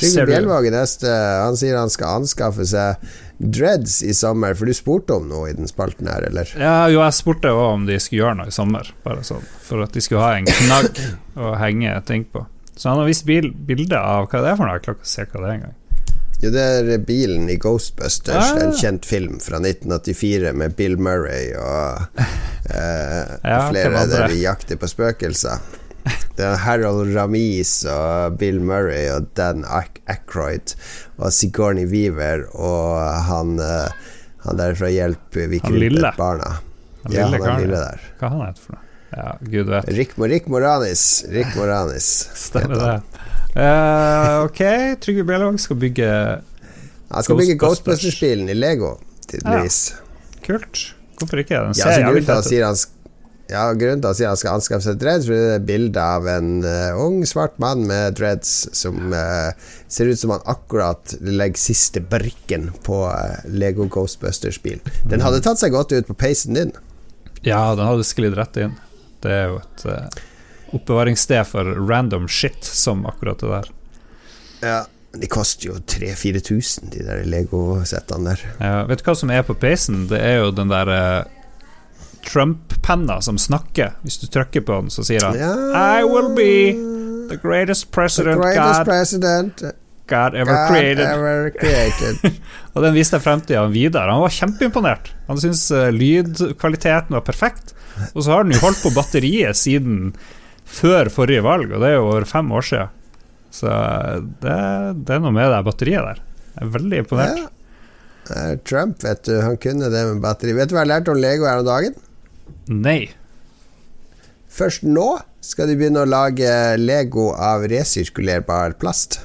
Trygve Bjelvåg er neste. Han sier han skal anskaffe seg dreads i sommer, for du spurte om noe i den spalten her, eller? Ja, jo, jeg spurte òg om de skulle gjøre noe i sommer, bare sånn, for at de skulle ha en knagg å henge ting på. Så han har vist bil, bilde av hva det er for noe, jeg klarer ikke å se hva det er engang. Jo, det er bilen i Ghostbusters, Ah. en kjent film fra 1984 med Bill Murray og eh, *laughs* Ja, flere der de jakter på spøkelser. Det er Harold Ramis og Bill Murray og Dan Ack Aykroyd og Sigourney Weaver og han, eh, han der fra Hjelp, vi lille. krympet barna. Han Ja, han lille der. Hva han heter for noe? Ja, gud vet. Rick, Rick Moranis. Rick Moranis. *laughs* Stemmer det. Eh, ok, Trygve Bjelvåg skal bygge Han skal bygge Ghostbusters. Ghostbusters-bilen i Lego, tydeligvis. Kult. Hvorfor ikke? Den Ja, ser jævlig grunnen til han sier han ja, grunnen til han sier han skal anskaffe seg dreads, er er bilde av en uh, ung, svart mann med dreads som uh, ser ut som han akkurat legger siste brikken på Lego Ghostbusters-bil. Den hadde tatt seg godt ut på peisen din. Ja, den hadde sklidd rett inn. Det er jo et uh, oppbevaringssted for random shit, som akkurat det der. Ja, de koster jo 3000-4000, de der Lego-settene der. Ja, vet du hva som er på peisen? Det er jo den der uh, Trump-penna som snakker. Hvis du trykker på den, så sier han Ja. I will be the greatest president, The greatest God, president God ever God created. ever created. *laughs* Og den viste jeg frem til han Vidar. Han var kjempeimponert. Han syntes eh, lydkvaliteten var perfekt. Og så har den jo holdt på batteriet siden før forrige valg, og det er jo over fem år siden. Så eh, det, det er noe med det batteriet der. Jeg er veldig imponert. Ja. Eh, Trump, vet du, han kunne det med batteri. Vet du hva jeg lærte om Lego her om dagen? Nei. Først nå skal de begynne å lage Lego av resirkulerbar plast.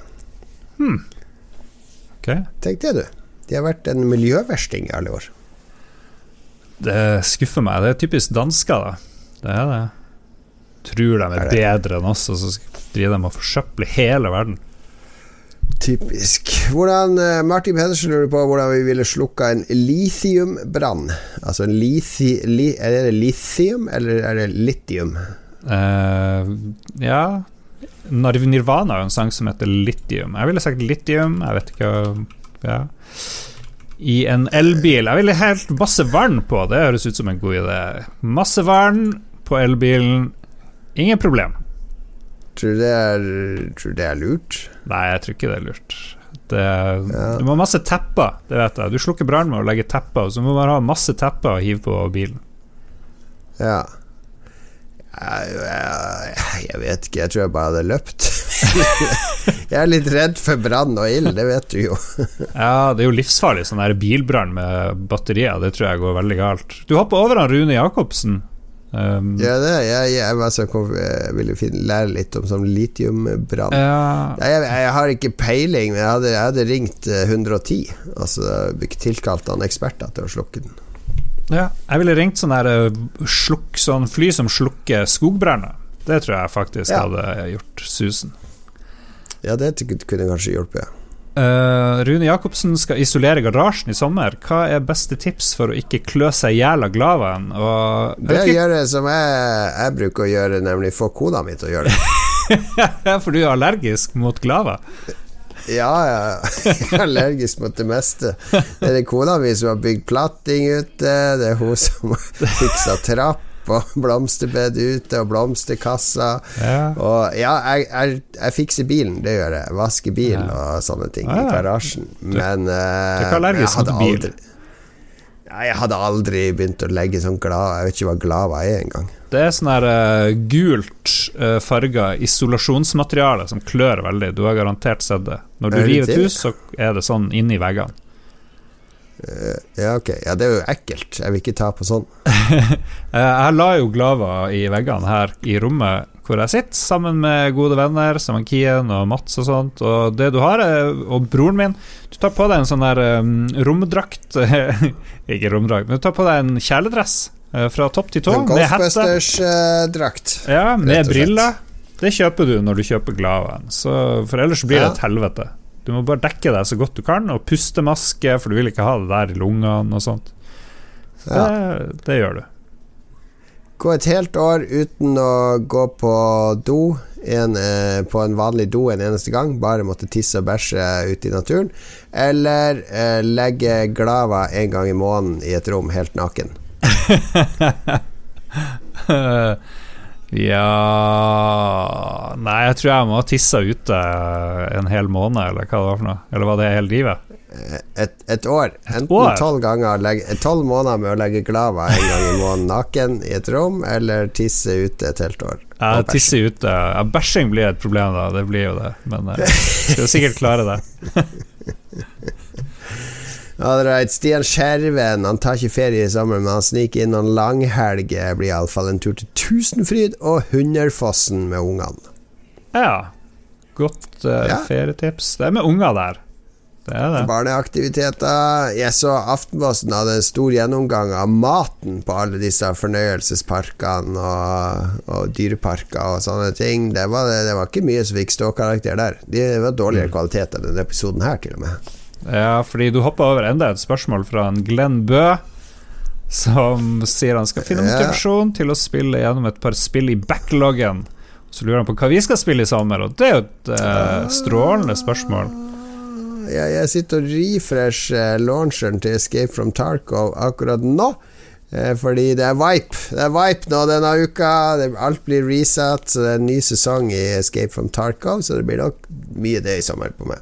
Ok. Tenk det, du. De har vært en miljøversting i alle år. Det skuffer meg. Det er typisk dansker, da. Det er det. Tror de er, Er bedre enn oss, og så driver de og forsøpler hele verden. Typisk. Hvordan, eh, Martin Pedersen lurer på hvordan vi ville slukka en lithiumbrann. Altså en lithi, li, Er det lithium, eller er det litium? Uh, ja Nar- Nirvana har jo en sang som heter Lithium. Jeg ville sagt Lithium, jeg vet ikke ja. I en elbil. Jeg ville helt masse vann på, det høres ut som en god idé. Masse vann på elbilen, ingen problem. Tror du det er, tror du det er lurt? Nei, jeg tror ikke det er lurt. Det, Ja. Du må ha masse tepper, det vet jeg. Du slukker brann med å legge tepper, så må man ha masse tepper å hive på bilen. Ja. Jeg, vet ikke, jeg tror jeg bare hadde løpt. *laughs* jeg er litt redd for brann og ild, det vet du jo. *laughs* Ja, det er jo livsfarlig, sånn der bilbrann med batterier. Det tror jeg går veldig galt. Du hopper over han Rune Jacobsen. Um, ja, det? Jeg, jeg, altså, jeg ville finne, lære litt om sånn litiumbrann. ja, Jeg, jeg har ikke peiling, men jeg hadde, hadde ringt eh, 110. Altså tilkalt han eksperter til å slukke den. Ja. Jeg ville ringt sånn der sluk, sånn fly som slukker skogbranner. Det tror jeg faktisk Ja. hadde gjort susen. Ja, det kunne kanskje hjulpet. Uh, Rune Jacobsen skal isolere garasjen i sommer. Hva er beste tips for å ikke klø seg i hjel av glavaen? Det gjør jeg som jeg, jeg bruker å gjøre, nemlig få kona mi til å gjøre det. *laughs* For du er allergisk mot glava? Ja, ja. Jeg *laughs* er allergisk mot det meste. Det er kona mi som har bygd platting ute, det er hun som har fiksa trapp og blomsterbed ute og blomsterkassa. Ja. Og ja, jeg, jeg, jeg fikser bilen, det gjør jeg. Vasker bil Ja. og sånne ting ja. i garasjen. Men du, du er ikke allergisk mot bil? aldri- jeg hadde aldri begynt å legge sånn glad Jeg vet ikke hva glad jeg er engang. Det er sånn her uh, gult uh, farga isolasjonsmateriale som klør veldig. Du har garantert sett det. Når du Er river et hus, så er det sånn inni veggene. Ja, ok. Ja, det er jo ekkelt. Jeg vil ikke ta på sånn. *laughs* Eh, jeg la jo glava i veggene her i rommet hvor jeg sitter, sammen med gode venner, som Kien og Mats og sånt. Og det du har, og broren min Du tar på deg en sånn der um, romdrakt *laughs* Ikke romdrakt, men du tar på deg en kjeledress eh, fra topp til tå, med hette. Ghostbusters-drakt. Ja, med briller. Det kjøper du når du kjøper Glaven, så for ellers blir det et helvete. Du må bare dekke deg så godt du kan, og pustemaske, for du vil ikke ha det der i lungene og sånt. Så Ja. det, det gjør du. Gå et helt år uten å gå på do en, eh, på en vanlig do en eneste gang, bare måtte tisse og bæsje ute i naturen. Eller eh, legge glava en gang i måneden i et rom helt naken. *laughs* ja Nei, jeg tror jeg må ha tissa ute en hel måned, eller hva det var for noe. Eller var det hele livet? Eh, Et, et år. Enten tolv ganger Tolv måneder med å legge glava en gang i måneden naken i et rom, eller tisse ute et helt år. Ja, tisse ute. Ja, bæsjing blir et problem, da. Det blir jo det. Men *laughs* jeg skal sikkert klare det. *laughs* Alright, Stian Skjerven Han tar ikke ferie i sommer, men han sniker inn noen langhelger. Blir iallfall en tur til Tusenfryd og Hunderfossen med ungene. Ja. Godt uh, Ja. ferietips. Det er med unger der. Det det. Barneaktiviteter. Jeg så Aftenposten hadde en stor gjennomgang av maten på alle disse fornøyelsesparkene og, og dyreparker og sånne ting. Det var, det var ikke mye som fikk ståkarakter der. Det var dårligere kvalitet enn denne episoden her, til og med. Ja, fordi du hoppa over enda et spørsmål fra en Glenn Bø, som sier han skal finne Ja. motivasjon til å spille gjennom et par spill i backloggen. Så lurer han på hva vi skal spille i sommer, og det er jo et eh, strålende spørsmål. Jeg, jeg sitter og refresher launcheren til Escape from Tarkov akkurat nå. Eh, fordi det er Vipe Det er Vipe nå denne uka. Alt blir reset, så det er en ny sesong i Escape from Tarkov, så det blir nok mye det i sommer på meg.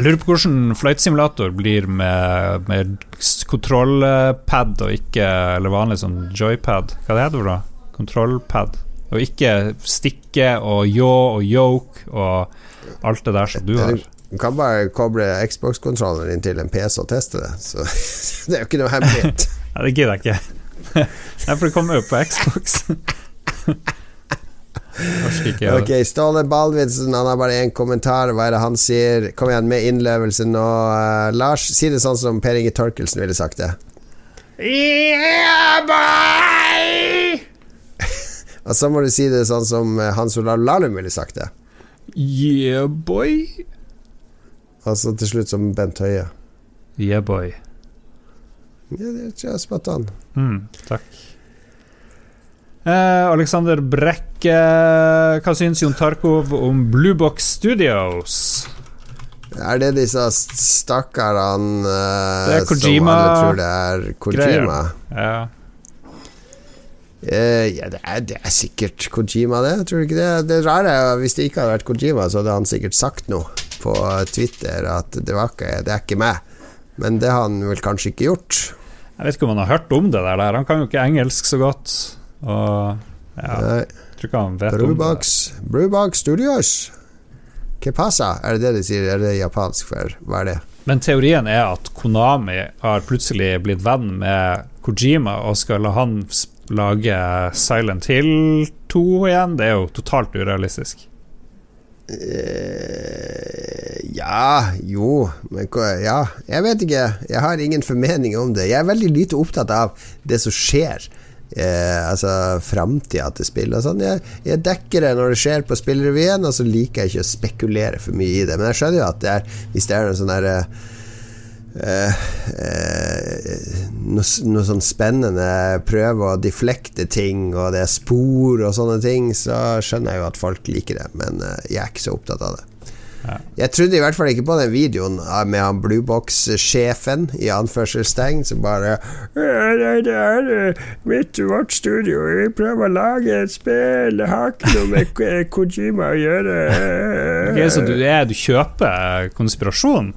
Jeg lurer på hvordan flight simulator blir med, med kontrollpad og ikke Eller vanlig sånn joypad. Hva det heter det da? Kontrollpad. Og ikke stikke og ljå og yoke og alt det der som du har. Du kan bare koble Xbox-kontrolleren din til en PC og teste det, så *laughs* det er jo ikke noe hemmelighet. Nei, det gidder jeg ikke. *laughs* Nei, for det kommer jo på Xbox. *laughs* Ok, Ståle Baldvidsen Han har bare én kommentar. Hva er det han sier? Kom igjen med innlevelse nå. Uh, Lars, si det sånn som Per Inge Torkelsen ville sagt det. Yeah, boy! *laughs* Og så må du si det sånn som eh, Hans Olav Lahlum ville sagt det. Yeah, boy. Og så til slutt som Bent Høie. Yeah, boy. Ja, det er spot on. Mm, takk. Eh, Alexander Brekke, hva syns Jon Tarkov om Bluebox Studios? Er det disse stakkarene uh, som alle tror det er Kojima? Ja. Uh, ja, det er, det er sikkert Kojima, det. Tror du ikke det? Det rare er hvis det ikke hadde vært Kojima, så hadde han sikkert sagt noe på Twitter at det, var ikke, det er ikke meg. Men det har han vel kanskje ikke gjort. Jeg vet ikke om han har hørt om det der. Han kan jo ikke engelsk så godt. Og ja, tror ikke han vet om det. Brewbox Studios. Que pasa? Er det det de sier? Er det japansk for Hva er det? Men teorien er at Konami har plutselig blitt venn med Kojima og skal la han lage Silent Hill 2 igjen. Det er jo totalt urealistisk. Uh, ja, jo men, Ja, jeg vet ikke. Jeg har ingen formening om det. Jeg er veldig lite opptatt av det som skjer. Eh, altså framtida til spill og sånn. Jeg, jeg dekker det når det skjer på Spillrevyen, og så liker jeg ikke å spekulere for mye i det. Men jeg skjønner jo at det er, hvis det er noe sånn derre eh, eh, noe, noe sånn spennende Prøve å deflekte ting, og det er spor og sånne ting, så skjønner jeg jo at folk liker det, men eh, jeg er ikke så opptatt av det. Ja. Jeg trodde i hvert fall ikke på den videoen med han Bluebox-sjefen, i anførselstegn, som bare «Ja, det, er eh, mitt vårt studio, vi prøver å lage et spill, det har ikke noe med Kojima å gjøre. Ok, så du, er, du kjøper konspirasjon?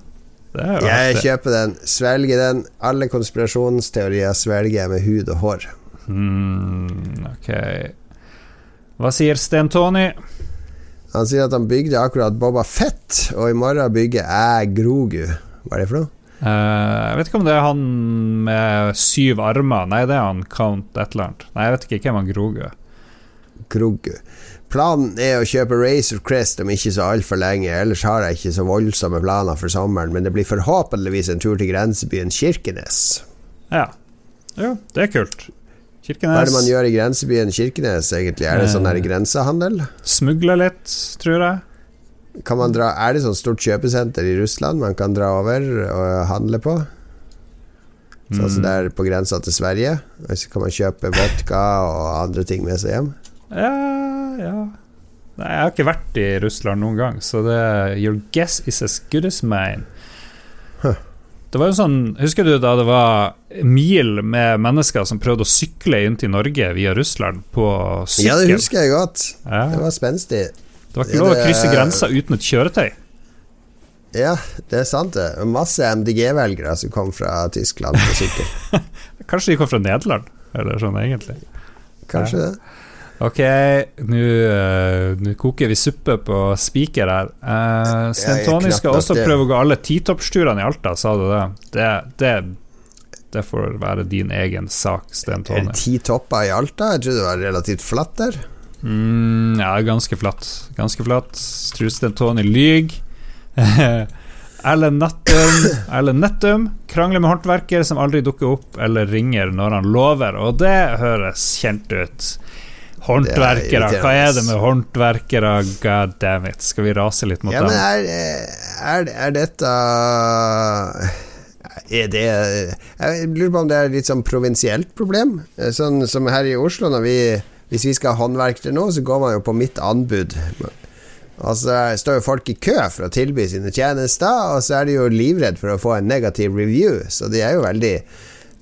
Det Jeg kjøper den, svelger den. Alle konspirasjonsteorier svelger jeg med hud og hår. Hmm, ok. Hva sier Sten Tony? Han sier at han bygde akkurat Boba Fett, og i morgen bygger jeg Grogu. Hva er det for noe? Uh, jeg vet ikke om det er han med syv armer. Nei, det er han Count et eller annet. Nei, jeg vet ikke hvem han Grogu er. Grogu. Planen er å kjøpe Racer Crest om ikke så altfor lenge, ellers har jeg ikke så voldsomme planer for sommeren, men det blir forhåpentligvis en tur til grensebyen Kirkenes. Ja. ja, det er kult. Hva er det man gjør i grensebyen Kirkenes, egentlig? Er det sånn her Eh. grensehandel? smugler litt, tror jeg. Kan man dra, er det sånn stort kjøpesenter i Russland man kan dra over og handle på? Sånn som Mm. det er på grensa til Sverige? Og så kan man kjøpe vodka og andre ting med seg hjem? Ja, ja Nei, jeg har ikke vært i Russland noen gang, så det Your guess is as good as mine. Huh. Det var jo sånn Husker du da det var mil med mennesker som prøvde å sykle inn til Norge via Russland på sykkel? Ja, det husker jeg godt. Ja. Det var spenstig. Det var ikke lov å krysse grensa uten et kjøretøy. Ja, det er sant, det. Masse MDG-velgere som kom fra Tyskland på sykkel. *laughs* Kanskje de kom fra Nederland, eller sånn egentlig. Kanskje Ja. det. Ok, nå eh, koker vi suppe på spiker her. Uh, Sten Tony skal også det. prøve å gå alle titoppsturene i Alta, sa du det? Det, det? det får være din egen sak, Sten Er det ti topper i Alta? Jeg trodde det var relativt flatt der. Mm, ja, ganske flatt. Ganske flatt. Tror Sten Tony lyver. *laughs* Erlend Nattum, Erlend Nettum krangler med håndverker som aldri dukker opp eller ringer når han lover, og det høres kjent ut. Håndverkere, er hva er det med håndverkere? God damn it. Skal vi rase litt mot Ja, men dem? er, er, er dette Er det Jeg lurer på om det er litt sånn provinsielt problem. Sånn som her i Oslo, vi hvis vi skal ha håndverkere nå, så går man jo på mitt anbud. Og så står jo folk i kø for å tilby sine tjenester, og så er de jo livredd for å få en negativ review, så de er jo veldig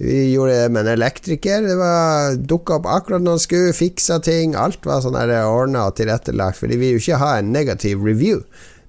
Vi gjorde det med en elektriker. Det var dukka opp akkurat når han skulle, fiksa ting. Alt var sånn ordna og tilrettelagt, for de vil jo ikke ha en negativ review.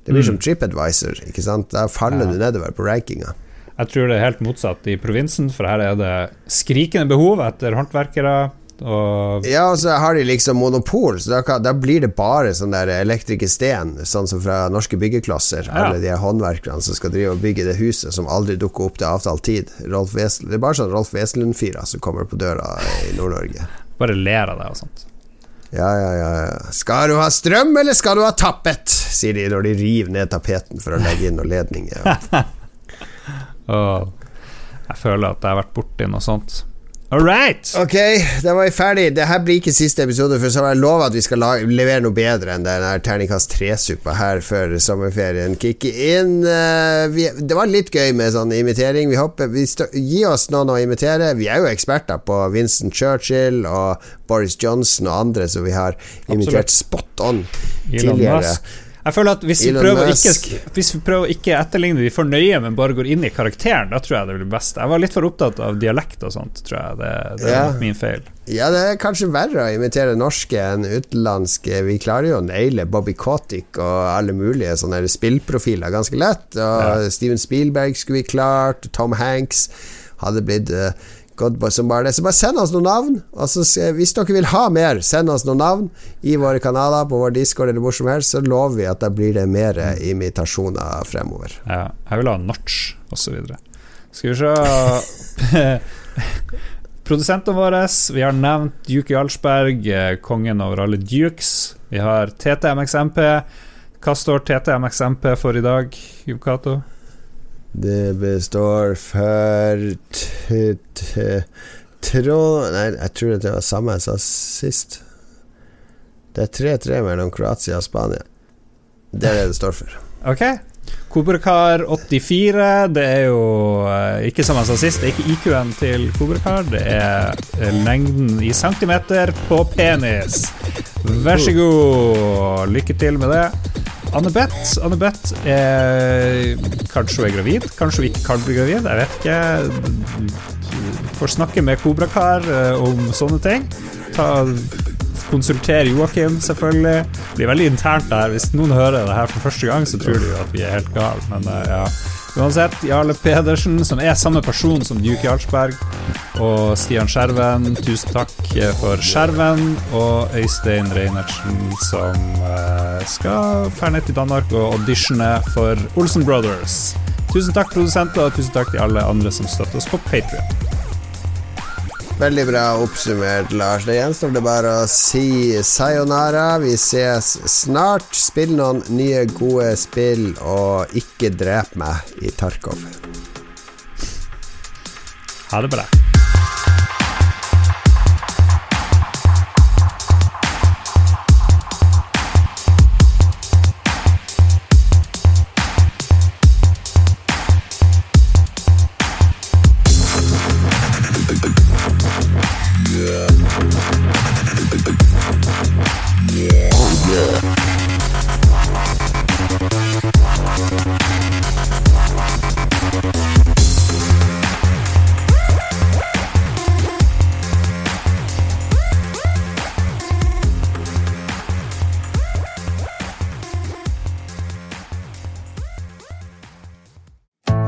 Det blir som TripAdvisor, ikke sant? Da faller Ja. du nedover på rankinga. Jeg tror det er helt motsatt i provinsen, for her er det skrikende behov etter håndverkere. Og Ja, og så har de liksom monopol, så da, kan, da blir det bare sånn der elektrikersten, sånn som fra norske byggeklosser. Ja. Alle de håndverkerne som skal drive og bygge det huset som aldri dukker opp til avtalt tid. Rolf Wesel, det er bare sånn Rolf Wesenlund-fyrer som kommer på døra i Nord-Norge. *laughs* bare ler av det og sånt. Ja, ja, ja, ja. Skal du ha strøm, eller skal du ha tappet? sier de når de river ned tapeten for å legge inn noen ledninger. Og *laughs* jeg føler at jeg har vært borti noe sånt. All right. Ok, da var vi ferdig. Det her blir ikke siste episode, for så har jeg lova at vi skal lage, levere noe bedre enn den her terningkast tre-suppa her før sommerferien kicker inn. Eh, vi, det var litt gøy med sånn imitering. Vi håper vi stå, Gi oss noen å imitere. Vi er jo eksperter på Vincent Churchill og Boris Johnson og andre som vi har imitert spot on tidligere. Jeg føler at hvis vi, prøver å ikke, hvis vi prøver å ikke etterligne de for nøye, men bare går inn i karakteren, da tror jeg det blir best. Jeg var litt for opptatt av dialekt og sånt, tror jeg. Det, det er Ja. min feil. Ja, det er kanskje verre å imitere norske enn utenlandske. Vi klarer jo å naile Bobby Kotick og alle mulige sånne spillprofiler ganske lett. Og Ja. Steven Spielberg skulle vi klart, Tom Hanks hadde blitt uh, som bare. Så bare send oss noen navn. Og så, hvis dere vil ha mer, send oss noen navn i våre kanaler, på vår Discord eller hvor som helst, så lover vi at da blir det mer imitasjoner fremover. Ja, jeg vil ha notch, osv. Skal vi se *laughs* Produsentene våre, vi har nevnt Duke Jarlsberg, eh, kongen over alle dukes. Vi har TTMXMP. Hva står TTMXMP for i dag, Jon Cato? Det består for Trond Nei, jeg tror det var samme jeg sa sist. Det er 3-3 mellom Kroatia og Spania. Det er det det står for. Okay. Kobrakar84 Det er jo eh, ikke som jeg sa sist, det er ikke IQ-en til Kobrakar det er lengden i centimeter på penis. Vær så god. Lykke til med det. Anne-Beth Anne eh, Kanskje hun er gravid, kanskje hun ikke kan bli gravid. Jeg vet ikke. Får snakke med Kobrakar eh, om sånne ting. Ta konsultere Joakim, selvfølgelig. Det blir veldig internt der. Hvis noen hører det her for første gang, så tror de jo at vi er helt gale, men eh, ja. Uansett, Jarle Pedersen, som er samme person som Duke Jarlsberg, og Stian Skjerven, tusen takk eh, for skjerven, og Øystein Reinertsen, som eh, skal fære ned til Danmark og auditione for Olsen Brothers. Tusen takk, produsenter, og tusen takk til alle andre som støtter oss på Patrion. Veldig bra oppsummert, Lars. Det gjenstår det bare å si sayonara. Vi ses snart. Spill noen nye, gode spill, og ikke drep meg i Tarkov. Ha det bra.